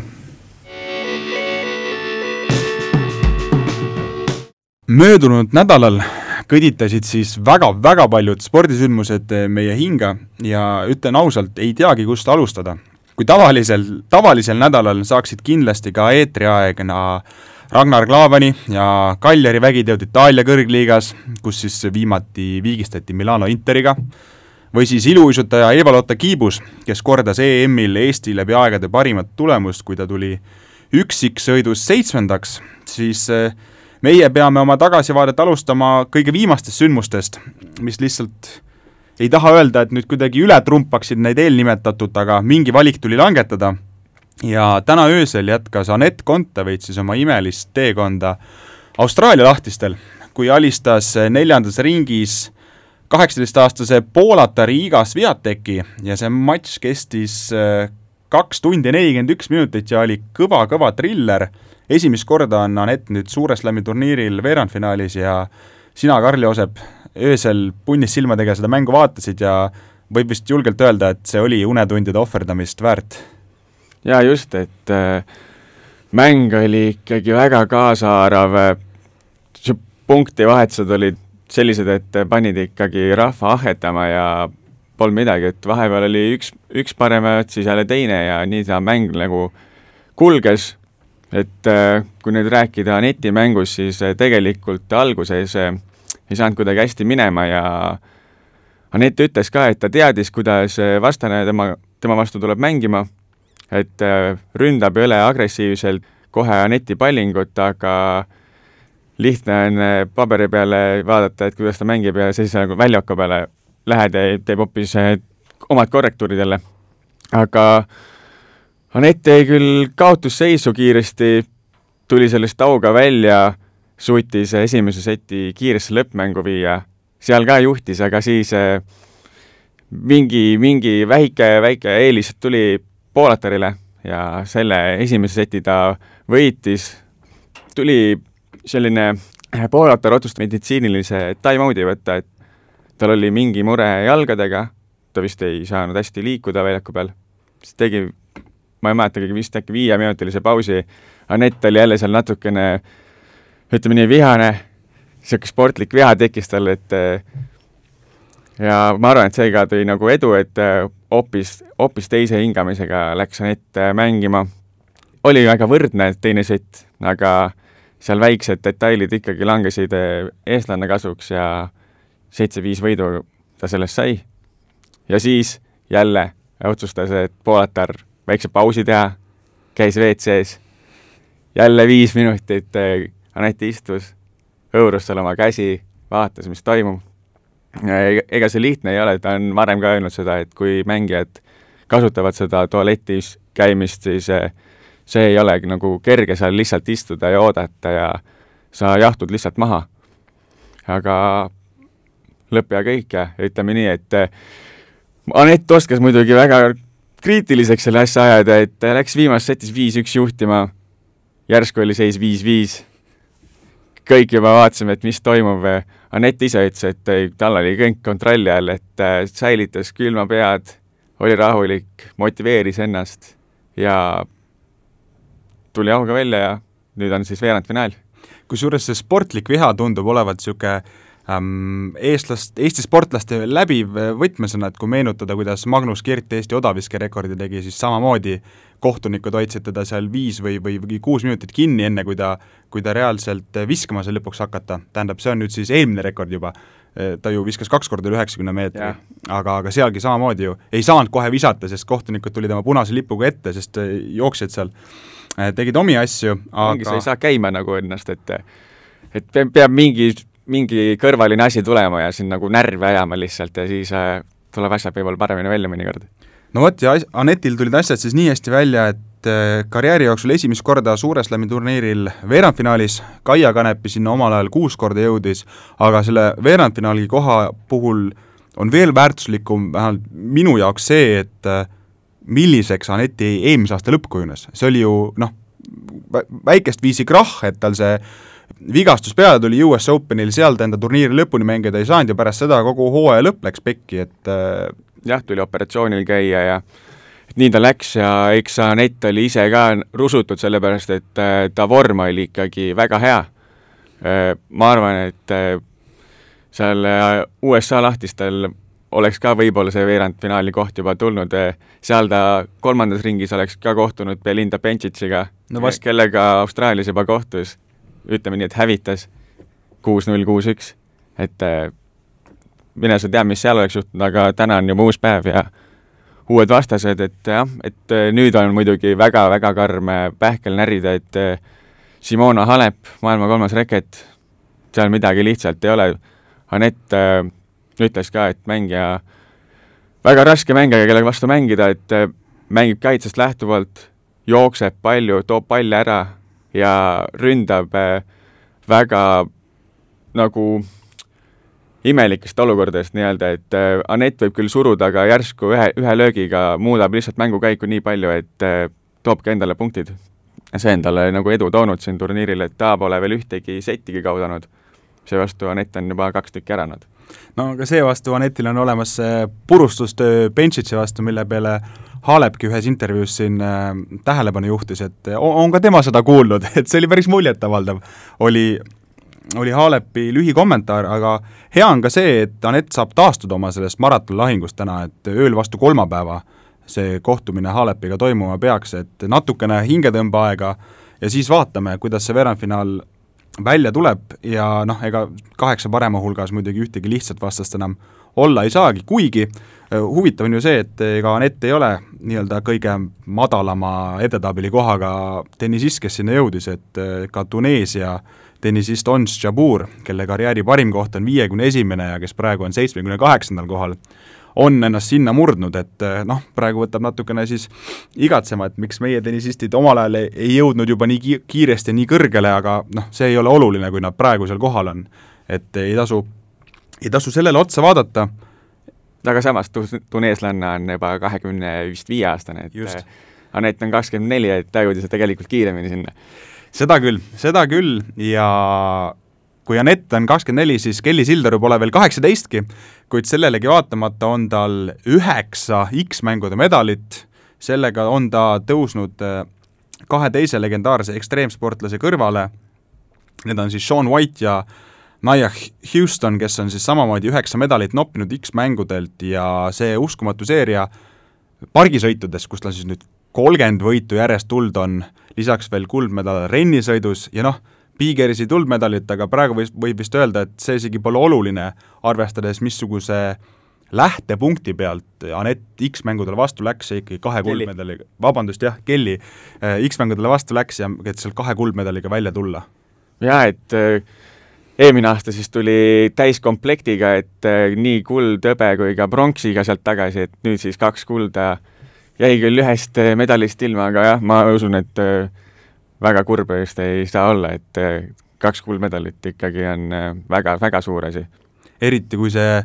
möödunud nädalal kõditasid siis väga-väga paljud spordisündmused meie hinge ja ütlen ausalt, ei teagi, kust alustada. kui tavalisel, tavalisel nädalal saaksid kindlasti ka eetriaegna Ragnar Klavani ja Kaljari vägiteod Itaalia kõrgliigas, kus siis viimati viigistati Milano Interiga, või siis iluuisutaja Eva-Lotta Kiibus, kes kordas EM-il Eesti läbi aegade parimat tulemust, kui ta tuli üksiksõidus seitsmendaks, siis eh, meie peame oma tagasivaadet alustama kõige viimastest sündmustest, mis lihtsalt ei taha öelda, et nüüd kuidagi üle trumpaksid neid eelnimetatut, aga mingi valik tuli langetada ja täna öösel jätkas Anett Kontaveit siis oma imelist teekonda Austraalia lahtistel, kui alistas neljandas ringis kaheksateistaastase Poolatari Iga Sviateki ja see matš kestis äh, kaks tundi nelikümmend üks minutit ja oli kõva-kõva triller. esimest korda on Anett nüüd Suure Slami turniiril veerandfinaalis ja sina, Karl-Joosep, öösel punnis silmadega seda mängu vaatasid ja võib vist julgelt öelda, et see oli unetundide ohverdamist väärt jaa, just, et äh, mäng oli ikkagi väga kaasahaarav, see punktivahetused olid sellised, et panid ikkagi rahva ahhetama ja polnud midagi, et vahepeal oli üks, üks parem ajat, siis jälle teine ja nii see mäng nagu kulges, et äh, kui nüüd rääkida netimängust, siis äh, tegelikult alguses äh, ei saanud kuidagi hästi minema ja Anett ütles ka, et ta teadis, kuidas äh, vastane tema, tema vastu tuleb mängima et äh, ründab üle agressiivselt kohe Aneti pallingut, aga lihtne on äh, paberi peale vaadata, et kuidas ta mängib ja siis nagu väljaku peale lähed ja teeb hoopis äh, omad korrektuurid jälle. aga Anett jäi küll kaotusseisu kiiresti, tuli sellest auga välja, suutis esimese seti kiiresse lõppmängu viia, seal ka juhtis, aga siis mingi, mingi väike, väike eelis tuli Poolatarile ja selle esimese seti ta võitis, tuli selline, Poolatar otsustas meditsiinilise time-out'i võtta, et tal oli mingi mure jalgadega, ta vist ei saanud hästi liikuda väljaku peal, siis tegi, ma ei mäletagi, vist äkki viieminutilise pausi, Anett oli jälle seal natukene ütleme nii, vihane, niisugune sportlik viha tekkis tal, et ja ma arvan, et see ka tõi nagu edu, et äh, hoopis, hoopis teise hingamisega läks Anett äh, mängima. oli väga võrdne teine sett, aga seal väiksed detailid ikkagi langesid äh, eestlanna kasuks ja seitse-viis võidu ta sellest sai. ja siis jälle otsustas, et Poolatar väikse pausi teha, käis WC-s, jälle viis minutit Anett istus, hõõrus seal oma käsi, vaatas, mis toimub ega see lihtne ei ole, ta on varem ka öelnud seda, et kui mängijad kasutavad seda tualetis käimist, siis eh, see ei ole nagu kerge seal lihtsalt istuda ja oodata ja sa jahtud lihtsalt maha. aga lõpp ja kõik ja ütleme nii, et eh, Anett oskas muidugi väga kriitiliseks selle asja ajada, et läks viimases setis viis-üks juhtima, järsku oli seis viis-viis kõik juba vaatasime, et mis toimub. Anett ise ütles, et tal oli kõik kontrolli all, et äh, säilitas külma pead, oli rahulik, motiveeris ennast ja tuli auga välja ja nüüd on siis veerandfinaal. kusjuures see sportlik viha tundub olevat niisugune eestlast, Eesti sportlaste läbiv võtmesõna, et kui meenutada, kuidas Magnus Kirt Eesti odaviskerekordi tegi, siis samamoodi kohtunikud hoidsid teda seal viis või, või, või kuus minutit kinni, enne kui ta, kui ta reaalselt viskama sai lõpuks hakata, tähendab, see on nüüd siis eelmine rekord juba, ta ju viskas kaks korda üle üheksakümne meetri, aga, aga sealgi samamoodi ju ei saanud kohe visata, sest kohtunikud tulid oma punase lipuga ette, sest jooksjad seal. Tegid omi asju, aga sa ei saa käima nagu ennast, et et peab mingi mingi kõrvaline asi tulema ja sind nagu närvi ajama lihtsalt ja siis äh, tuleb asjad võib-olla paremini välja mõnikord. no vot, ja Anetil tulid asjad siis nii hästi välja, et äh, karjääri jooksul esimest korda Suure Slami turniiril veerandfinaalis, Kaia Kanepi sinna omal ajal kuus korda jõudis, aga selle veerandfinaali koha puhul on veel väärtuslikum vähemalt minu jaoks see, et äh, milliseks Aneti eelmise aasta lõpp kujunes, see oli ju noh, väikest viisi krahh, et tal see vigastus peale tuli US Openil, seal ta enda turniiri lõpuni mängida ei saanud ja pärast seda kogu hooaja lõpp läks pekki, et äh, jah, tuli operatsioonil käia ja nii ta läks ja eks Anett oli ise ka rusutud, sellepärast et äh, ta vorm oli ikkagi väga hea. Äh, ma arvan, et seal USA lahtistel oleks ka võib-olla see veerandfinaali koht juba tulnud, seal ta kolmandas ringis oleks ka kohtunud Belinda Bencic'iga no, kellega Austraalias juba kohtus ütleme nii, et hävitas kuus-null, kuus-üks, et äh, mine sa tea, mis seal oleks juhtunud, aga täna on juba uus päev ja uued vastased, et jah, et äh, nüüd on muidugi väga-väga karm äh, pähkel närida, et Simona Halep, maailma kolmas reket, seal midagi lihtsalt ei ole. Anett äh, ütles ka, et mängija, väga raske mängija, kellega vastu mängida, et mängib kaitsest lähtuvalt, jookseb palju, toob palle ära, ja ründab äh, väga nagu imelikest olukordadest nii-öelda, et äh, Anett võib küll suruda, aga järsku ühe, ühe löögiga muudab lihtsalt mängukäiku nii palju, et äh, toobki endale punktid. see on talle nagu edu toonud siin turniiril, et ta pole veel ühtegi settigi kaotanud. seevastu Anett on juba kaks tükki ära andnud. No aga seevastu Anetil on olemas see purustustöö Benchitsi vastu, mille peale Halepki ühes intervjuus siin äh, tähelepanu juhtis, et on, on ka tema seda kuulnud, [laughs] et see oli päris muljetavaldav, oli, oli Halepi lühikommentaar, aga hea on ka see, et Anett saab taastuda oma sellest maratonlahingust täna, et ööl vastu kolmapäeva see kohtumine Halepiga toimuma peaks, et natukene hingetõmbeaega ja siis vaatame, kuidas see veerandfinaal välja tuleb ja noh, ega kaheksa parema hulgas muidugi ühtegi lihtsat vastast enam olla ei saagi, kuigi Äh, huvitav on ju see, et ega Anett ei ole nii-öelda kõige madalama edetabeli kohaga tennisist, kes sinna jõudis, et äh, ka Tuneesia tennisist Ons Jabur, kelle karjääri parim koht on viiekümne esimene ja kes praegu on seitsmekümne kaheksandal kohal, on ennast sinna murdnud, et äh, noh, praegu võtab natukene siis igatsema, et miks meie tennisistid omal ajal ei, ei jõudnud juba nii ki-, kiiresti nii kõrgele, aga noh, see ei ole oluline, kui nad praegu seal kohal on. et ei tasu, ei tasu sellele otsa vaadata aga samas tu-, tuneeslanna on juba kahekümne vist viie aastane, et Just. Äh, Anett on kakskümmend neli, et ta jõudis tegelikult kiiremini sinna. seda küll, seda küll ja kui Anett on kakskümmend neli, siis Kelly Sildaru pole veel kaheksateistki, kuid sellelegi vaatamata on tal üheksa X-mängude medalit, sellega on ta tõusnud äh, kahe teise legendaarse ekstreemsportlase kõrvale, need on siis Sean White ja Nia Houston, kes on siis samamoodi üheksa medalit noppinud X-mängudelt ja see uskumatu seeria pargisõitudes, kus tal siis nüüd kolmkümmend võitu järjest tuld on, lisaks veel kuldmedal rennisõidus ja noh, Bigeris ei tulnud medalit, aga praegu võib, võib vist öelda, et see isegi pole oluline, arvestades missuguse lähtepunkti pealt Anett X-mängudele vastu läks ja ikkagi kahe kuldmedaliga, vabandust jah, Kelly äh, X-mängudele vastu läks ja et sealt kahe kuldmedaliga välja tulla. jaa, et äh eelmine aasta siis tuli täiskomplektiga, et äh, nii kuld, hõbe kui ka pronksiga sealt tagasi, et nüüd siis kaks kulda. jäi küll ühest medalist ilma, aga jah, ma usun, et äh, väga kurb just ei saa olla, et kaks kuldmedalit ikkagi on väga-väga suur asi. eriti, kui see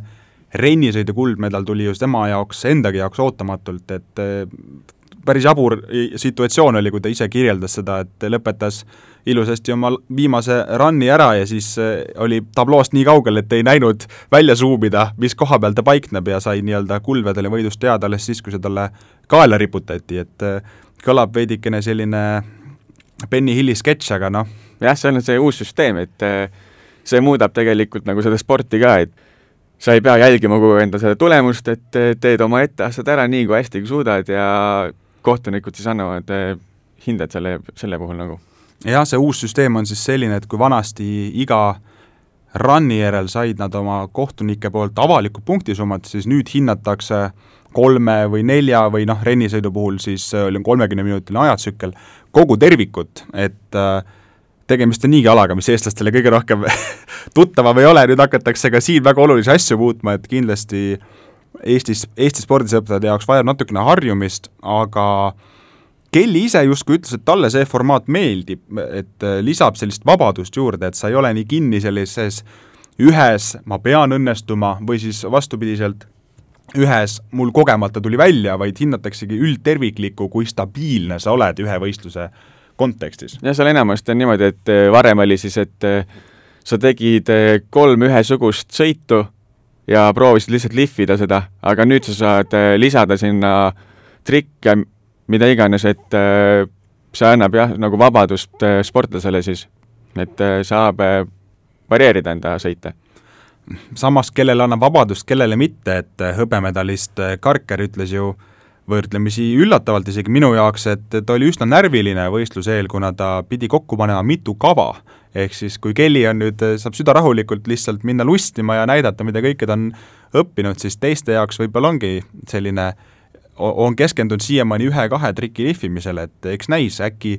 rennisõidu kuldmedal tuli just tema jaoks, endagi jaoks ootamatult, et päris jabur situatsioon oli, kui ta ise kirjeldas seda, et lõpetas ilusasti oma viimase run'i ära ja siis oli tabloost nii kaugel, et ei näinud välja suumida, mis koha peal ta paikneb ja sai nii-öelda kulvedele võidust teada alles siis, kui see talle kaela riputati, et kõlab veidikene selline Benny Hilli sketš, aga noh. jah, see on see uus süsteem, et see muudab tegelikult nagu seda sporti ka, et sa ei pea jälgima kogu aeg enda seda tulemust, et teed oma etteasjad ära nii, kui hästi kui suudad ja kohtunikud siis annavad eh, hinded selle, selle puhul nagu. jah, see uus süsteem on siis selline, et kui vanasti iga run'i järel said nad oma kohtunike poolt avalikud punktisummat, siis nüüd hinnatakse kolme või nelja või noh, rennisõidu puhul siis oli kolmekümneminutiline ajatsükkel, kogu tervikut, et äh, tegemist on niigi alaga, mis eestlastele kõige rohkem [laughs] tuttavam ei ole, nüüd hakatakse ka siin väga olulisi asju muutma, et kindlasti Eestis, Eesti spordisõprade jaoks vajab natukene harjumist, aga Kelly ise justkui ütles, et talle see formaat meeldib, et lisab sellist vabadust juurde, et sa ei ole nii kinni sellises ühes ma pean õnnestuma või siis vastupidiselt, ühes mul kogemata tuli välja, vaid hinnataksegi üldterviklikku, kui stabiilne sa oled ühe võistluse kontekstis. jah, seal enamasti on niimoodi, et eh, varem oli siis, et eh, sa tegid eh, kolm ühesugust sõitu ja proovisid lihtsalt lihvida seda, aga nüüd sa saad lisada sinna trikke, mida iganes, et see annab jah, nagu vabadust sportlasele siis, et saab varieerida enda sõite samas, kellele annab vabadust, kellele mitte, et hõbemedalist Karker ütles ju äh, võrdlemisi üllatavalt isegi minu jaoks, et ta oli üsna närviline võistluse eel, kuna ta pidi kokku panema mitu kava. ehk siis kui Kelly on nüüd, saab südarahulikult lihtsalt minna lustima ja näidata, mida kõike ta on õppinud, siis teiste jaoks võib-olla ongi selline, on keskendunud siiamaani ühe-kahe triki lihvimisele, et eks näis, äkki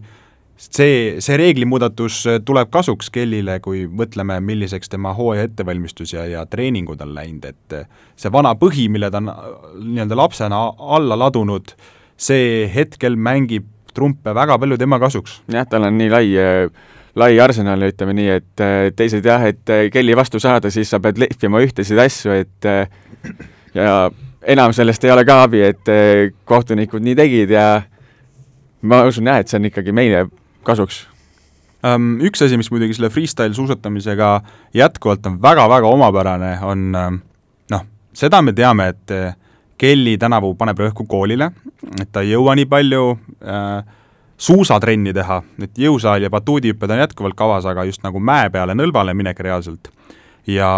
see, see reeglimuudatus tuleb kasuks Kellile, kui mõtleme, milliseks tema hooaja ettevalmistus ja, ja treeningud on läinud, et see vana põhi, mille ta on nii-öelda lapsena alla ladunud, see hetkel mängib trumpe väga palju tema kasuks. jah, tal on nii lai lai arsenal, ütleme nii, et teised jah, et Kelly vastu saada, siis sa pead lehvima ühtesid asju, et ja enam sellest ei ole ka abi, et kohtunikud nii tegid ja ma usun jah, et see on ikkagi meile kasuks? Üks asi, mis muidugi selle freestyle suusatamisega jätkuvalt on väga-väga omapärane, on noh, seda me teame, et eh, Kelly tänavu paneb rõhku koolile, et ta ei jõua nii palju äh, suusatrenni teha, et jõusaal ja batuudihüpped on jätkuvalt kavas, aga just nagu mäe peale, nõlvale minek reaalselt. ja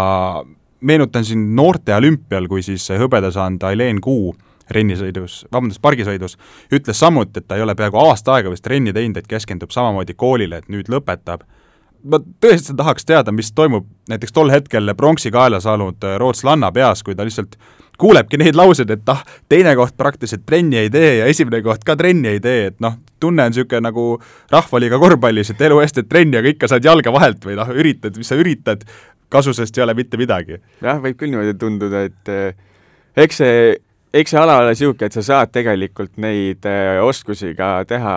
meenutan siin noorte olümpial, kui siis hõbeda saanud Aileen Kuu rennisõidus, vabandust, pargisõidus, ütles samuti, et ta ei ole peaaegu aasta aega vist trenni teinud, et keskendub samamoodi koolile, et nüüd lõpetab. ma tõesti tahaks teada, mis toimub näiteks tol hetkel pronksi kaela saanud äh, rootslanna peas, kui ta lihtsalt kuulebki neid lauseid, et ah, teine koht praktiliselt trenni ei tee ja esimene koht ka trenni ei tee, et noh, tunne on niisugune nagu rahvaliiga korvpallis, et elu eest teed trenni, aga ikka saad jalga vahelt või noh, üritad, mis sa üritad, kasusest ei ole mitte midagi. jah, võib küll niimoodi tunduda, et eh, eks see eks see ala ole niisugune, et sa saad tegelikult neid äh, oskusi ka teha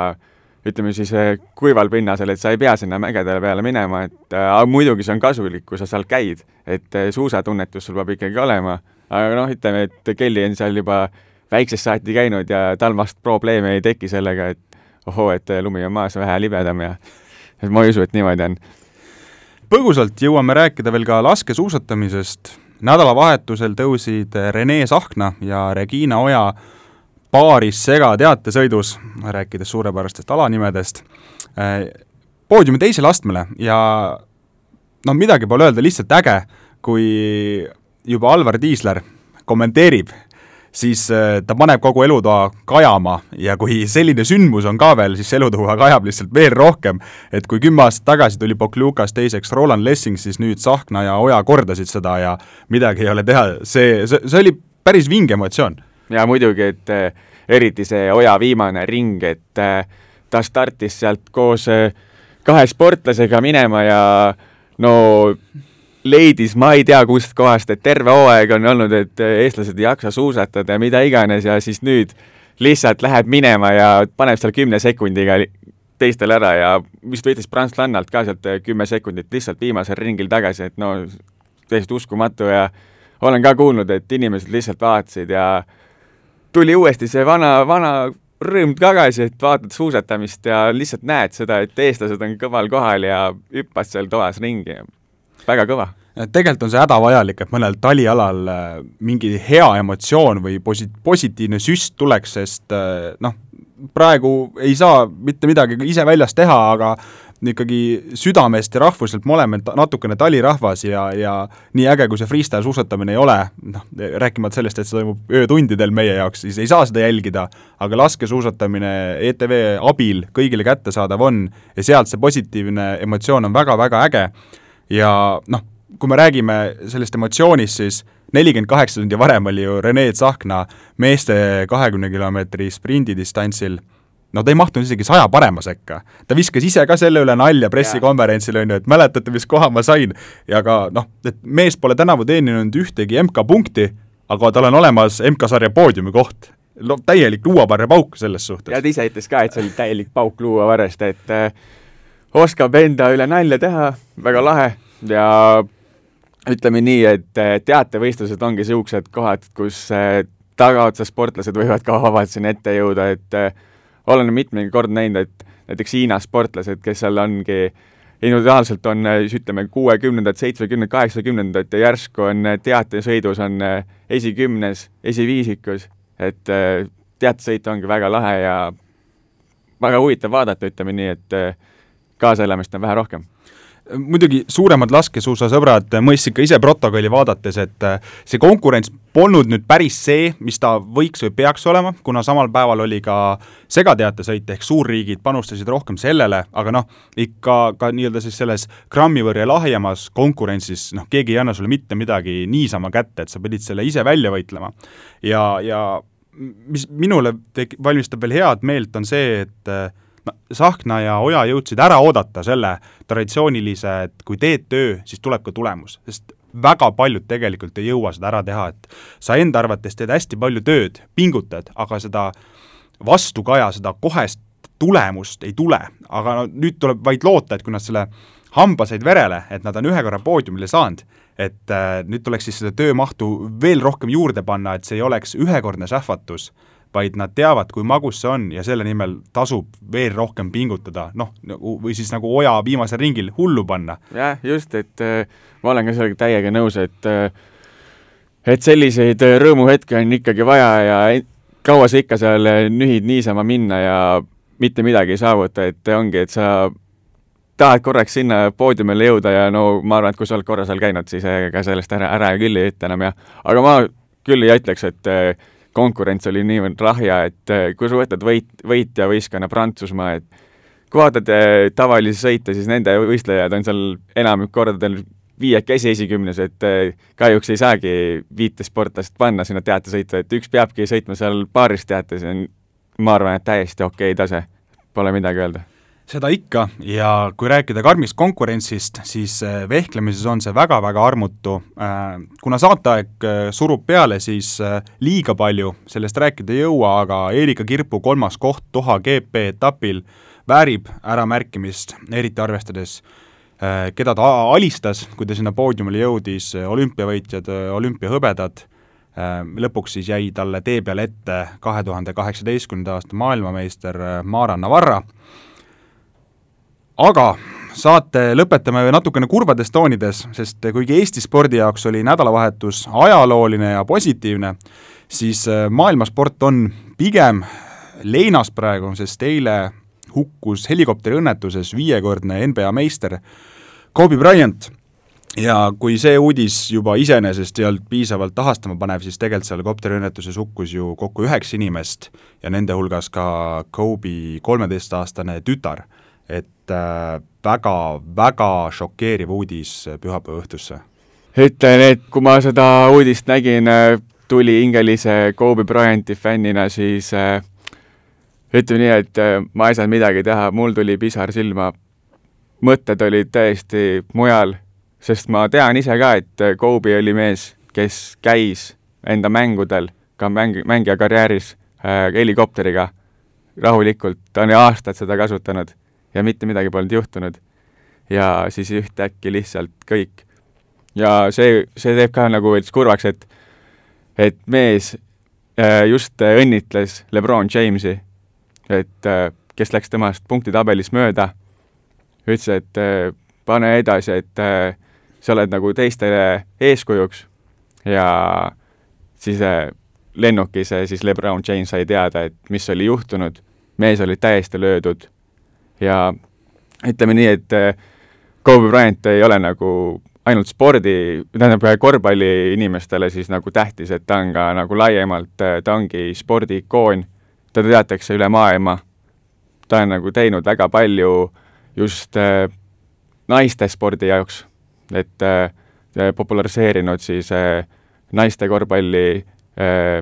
ütleme siis äh, kuival pinnasel, et sa ei pea sinna mägede peale minema, et äh, muidugi see on kasulik, kui sa seal käid, et suusatunnetus sul peab ikkagi olema, aga noh, ütleme, et Kelly on seal juba väiksest saati käinud ja tal vast probleeme ei teki sellega, et ohoo, et lumi on maas vähe libedam ja et ma ei usu, et niimoodi on. põgusalt jõuame rääkida veel ka laskesuusatamisest nädalavahetusel tõusid Rene Sahkna ja Regina Oja paaris segateatesõidus, rääkides suurepärastest alanimedest, poodiumi teisele astmele ja noh, midagi pole öelda, lihtsalt äge, kui juba Alvar Tiisler kommenteerib siis äh, ta paneb kogu elutoa kajama ja kui selline sündmus on ka veel, siis elutoa kajab lihtsalt veel rohkem. et kui kümme aastat tagasi tuli Pokljukas teiseks Roland Lessing, siis nüüd Tsahkna ja Oja kordasid seda ja midagi ei ole teha, see, see, see oli päris vinge emotsioon. ja muidugi, et äh, eriti see Oja viimane ring, et äh, ta startis sealt koos kahe sportlasega minema ja no leidis, ma ei tea kust kohast, et terve hooaeg on olnud, et eestlased ei jaksa suusatada ja mida iganes ja siis nüüd lihtsalt läheb minema ja paneb seal kümne sekundiga teistel ära ja vist võitis prantslannalt ka sealt kümme sekundit lihtsalt viimasel ringil tagasi, et no täiesti uskumatu ja olen ka kuulnud, et inimesed lihtsalt vaatasid ja tuli uuesti see vana, vana rõõm tagasi, et vaatad suusatamist ja lihtsalt näed seda, et eestlased on kõval kohal ja hüppad seal toas ringi. Väga kõva. Tegelikult on see hädavajalik, et mõnel talialal äh, mingi hea emotsioon või posi-, positiivne süst tuleks, sest äh, noh, praegu ei saa mitte midagi ise väljas teha, aga ikkagi südamest ja rahvuselt me oleme natukene talirahvas ja, ja nii äge, kui see freestyle suusatamine ei ole, noh, rääkimata sellest, et see toimub öötundidel meie jaoks, siis ei saa seda jälgida, aga laskesuusatamine ETV abil kõigile kättesaadav on ja sealt see positiivne emotsioon on väga-väga äge ja noh, kui me räägime sellest emotsioonist, siis nelikümmend kaheksa tundi varem oli ju Rene Tsahkna meeste kahekümne kilomeetri sprindidistantsil no ta ei mahtunud isegi saja parema sekka. ta viskas ise ka selle üle nalja pressikonverentsil, on ju, et mäletate, mis koha ma sain, ja ka noh, et mees pole tänavu teeninud ühtegi MK-punkti, aga tal on olemas MK-sarja poodiumi koht. no täielik luuavarrepauk selles suhtes. ja ta ise ütles ka, et see oli täielik pauk luuavarrest, et äh, oskab enda üle nalja teha, väga lahe. Ja ütleme nii, et äh, teatevõistlused ongi niisugused kohad, kus äh, tagaotsas sportlased võivad ka vabalt sinna ette jõuda, et äh, olen mitmeid kordi näinud, et näiteks Hiina sportlased, kes seal ongi individuaalselt on ütleme, kuuekümnendad, seitsmekümnendad, kaheksakümnendad ja järsku on teatesõidus on esikümnes, esiviisikus, et teatesõit ongi väga lahe ja väga huvitav vaadata, ütleme nii, et kaasaelamist on vähe rohkem muidugi suuremad laskesuusasõbrad mõistsid ka ise protokolli vaadates, et äh, see konkurents polnud nüüd päris see, mis ta võiks või peaks olema, kuna samal päeval oli ka segateatesõit ehk suurriigid panustasid rohkem sellele, aga noh, ikka ka nii-öelda siis selles grammi võrra lahjemas konkurentsis noh, keegi ei anna sulle mitte midagi niisama kätte, et sa pidid selle ise välja võitlema. ja, ja mis minule tek-, valmistab veel head meelt, on see, et äh, Sahkna ja Oja jõudsid ära oodata selle traditsioonilise, et kui teed töö, siis tuleb ka tulemus, sest väga paljud tegelikult ei jõua seda ära teha, et sa enda arvates teed hästi palju tööd, pingutad, aga seda vastukaja, seda kohest tulemust ei tule, aga no nüüd tuleb vaid loota, et kui nad selle hamba said verele, et nad on ühe korra poodiumile saanud, et äh, nüüd tuleks siis seda töömahtu veel rohkem juurde panna, et see ei oleks ühekordne sähvatus vaid nad teavad, kui magus see on ja selle nimel tasub veel rohkem pingutada, noh, nagu või siis nagu oja viimasel ringil hullu panna. jah, just, et äh, ma olen ka sellega täiega nõus, et äh, et selliseid äh, rõõmuhetki on ikkagi vaja ja kaua sa ikka seal nühid niisama minna ja mitte midagi ei saavuta, et ongi, et sa tahad korraks sinna poodiumile jõuda ja no ma arvan, et kui sa oled korra seal käinud, siis ega sellest ära, ära küll ei ütle enam ja aga ma küll ei ütleks, et konkurents oli niivõrd rahja, et äh, kui sa võtad võit, võitjavõistkonna Prantsusmaa, et kui vaatad äh, tavalisi sõite, siis nende võistlejad on seal enamik kordadel viiekesi esikümnes, et äh, kahjuks ei saagi viite sportlast panna sinna teatesõitu, et üks peabki sõitma seal paaris teates ja ma arvan, et täiesti okei okay tase, pole midagi öelda seda ikka. Ja kui rääkida karmist konkurentsist, siis äh, vehklemises on see väga-väga armutu. Äh, kuna saateaeg äh, surub peale, siis liiga palju sellest rääkida ei jõua, aga Erika Kirpu kolmas koht Doha GP etapil väärib äramärkimist, eriti arvestades keda ta alistas, kui ta sinna poodiumile jõudis, olümpiavõitjad, olümpiahõbedad, lõpuks siis jäi talle tee peale ette kahe tuhande kaheksateistkümnenda aasta maailmameister Mara Navarra, aga saate lõpetame natukene kurbades toonides, sest kuigi Eesti spordi jaoks oli nädalavahetus ajalooline ja positiivne, siis äh, maailmasport on pigem leinas praegu, sest eile hukkus helikopteriõnnetuses viiekordne NBA meister Kobe Bryant. Ja kui see uudis juba iseenesest ei olnud piisavalt tahastama panev, siis tegelikult seal kopteriõnnetuses hukkus ju kokku üheksa inimest ja nende hulgas ka Kobe kolmeteistaastane tütar et äh, väga, väga šokeeriv uudis pühapäeva õhtusse. ütlen, et kui ma seda uudist nägin äh, tuli hingelise Kobe Bryanti fännina, siis äh, ütleme nii, et äh, ma ei saanud midagi teha, mul tuli pisar silma. mõtted olid täiesti mujal, sest ma tean ise ka, et äh, Kobe oli mees, kes käis enda mängudel, ka mäng, mängija karjääris äh, helikopteriga rahulikult, ta on ju aastaid seda kasutanud ja mitte midagi polnud juhtunud. ja siis ühtäkki lihtsalt kõik. ja see, see teeb ka nagu veits kurvaks, et, et mees äh, just õnnitles Lebron Jamesi et äh, kes läks temast punktitabelis mööda, ütles, et äh, pane edasi, et äh, sa oled nagu teistele eeskujuks ja siis lennukis siis Lebron James sai teada, et mis oli juhtunud, mees oli täiesti löödud ja ütleme nii, et Kobe Bryant ei ole nagu ainult spordi, tähendab korvpalliinimestele siis nagu tähtis, et ta on ka nagu laiemalt, ta ongi spordiikoon, teda teatakse üle maailma, ta on nagu teinud väga palju just äh, naiste spordi jaoks, et äh, populariseerinud siis äh, naiste korvpalli äh,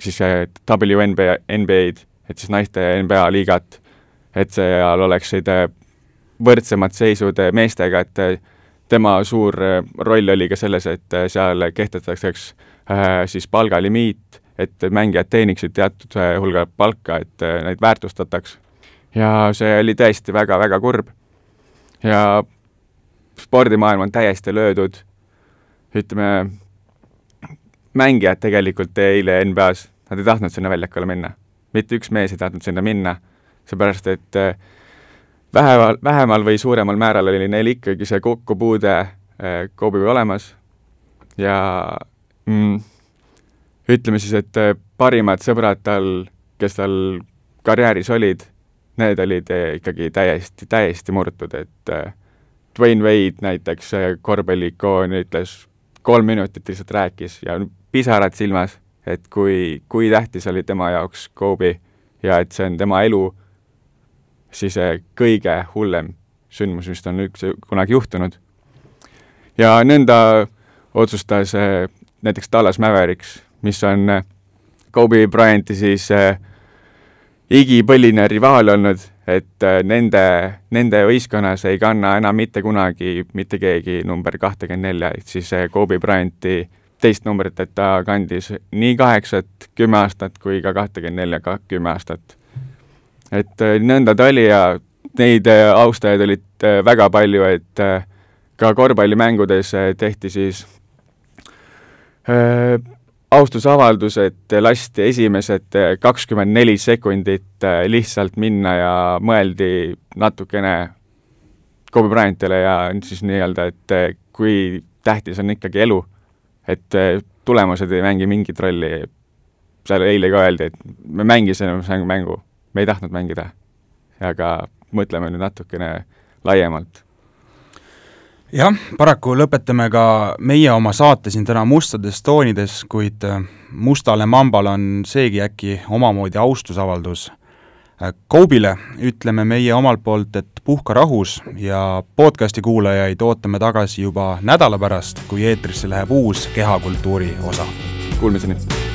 siis äh, WNBA, NBA-d, et siis naiste NBA liigat, et seal oleksid äh, võrdsemad seisud äh, meestega, et äh, tema suur roll oli ka selles, et seal kehtestatakse siis palgalimiit, et mängijad teeniksid teatud hulga palka, et neid väärtustataks. ja see oli tõesti väga-väga kurb. ja spordimaailm on täiesti löödud, ütleme, mängijad tegelikult eile NBA-s, nad ei tahtnud sinna väljakule minna. mitte üks mees ei tahtnud sinna minna, seepärast et äh, vähemal, vähemal või suuremal määral oli neil ikkagi see kokkupuude äh, Kobe'ga olemas. Ja mm, ütleme siis, et äh, parimad sõbrad tal, kes tal karjääris olid, need olid ikkagi täiesti, täiesti murtud, et Dwayne Wade näiteks, korvpalliikoon, ütles, kolm minutit lihtsalt rääkis ja pisarad silmas, et kui, kui tähtis oli tema jaoks Kobe ja et see on tema elu siis eh, kõige hullem sündmus, mis on üldse kunagi juhtunud. ja nõnda otsustas eh, näiteks Dallas Mavericks, mis on eh, Kobe Bryanti siis igipõline rivaal olnud, et nende, nende võistkonnas ei kanna enam mitte kunagi mitte keegi number kahtekümmend nelja, ehk siis Kobe Bryanti teist numbrit, et ta kandis nii kaheksat kümme aastat kui ka kahtekümmend nelja kümme aastat et äh, nõnda ta oli ja neid äh, austajaid olid äh, väga palju, et ka korvpallimängudes tehti siis austusavaldus, et lasti esimesed kakskümmend neli sekundit lihtsalt minna ja mõeldi natukene Kobe Bryantile ja siis nii-öelda, et kui tähtis on ikkagi elu, et tulemused ei mängi mingit rolli. seal eile ka öeldi, et me mängisime mängu me ei tahtnud mängida. aga mõtleme nüüd natukene laiemalt. jah, paraku lõpetame ka meie oma saate siin täna mustades toonides, kuid äh, mustale mambale on seegi äkki omamoodi austusavaldus. Koobile äh, ütleme meie omalt poolt, et puhka rahus ja podcasti kuulajaid ootame tagasi juba nädala pärast, kui eetrisse läheb uus kehakultuuri osa. Kuulmiseni!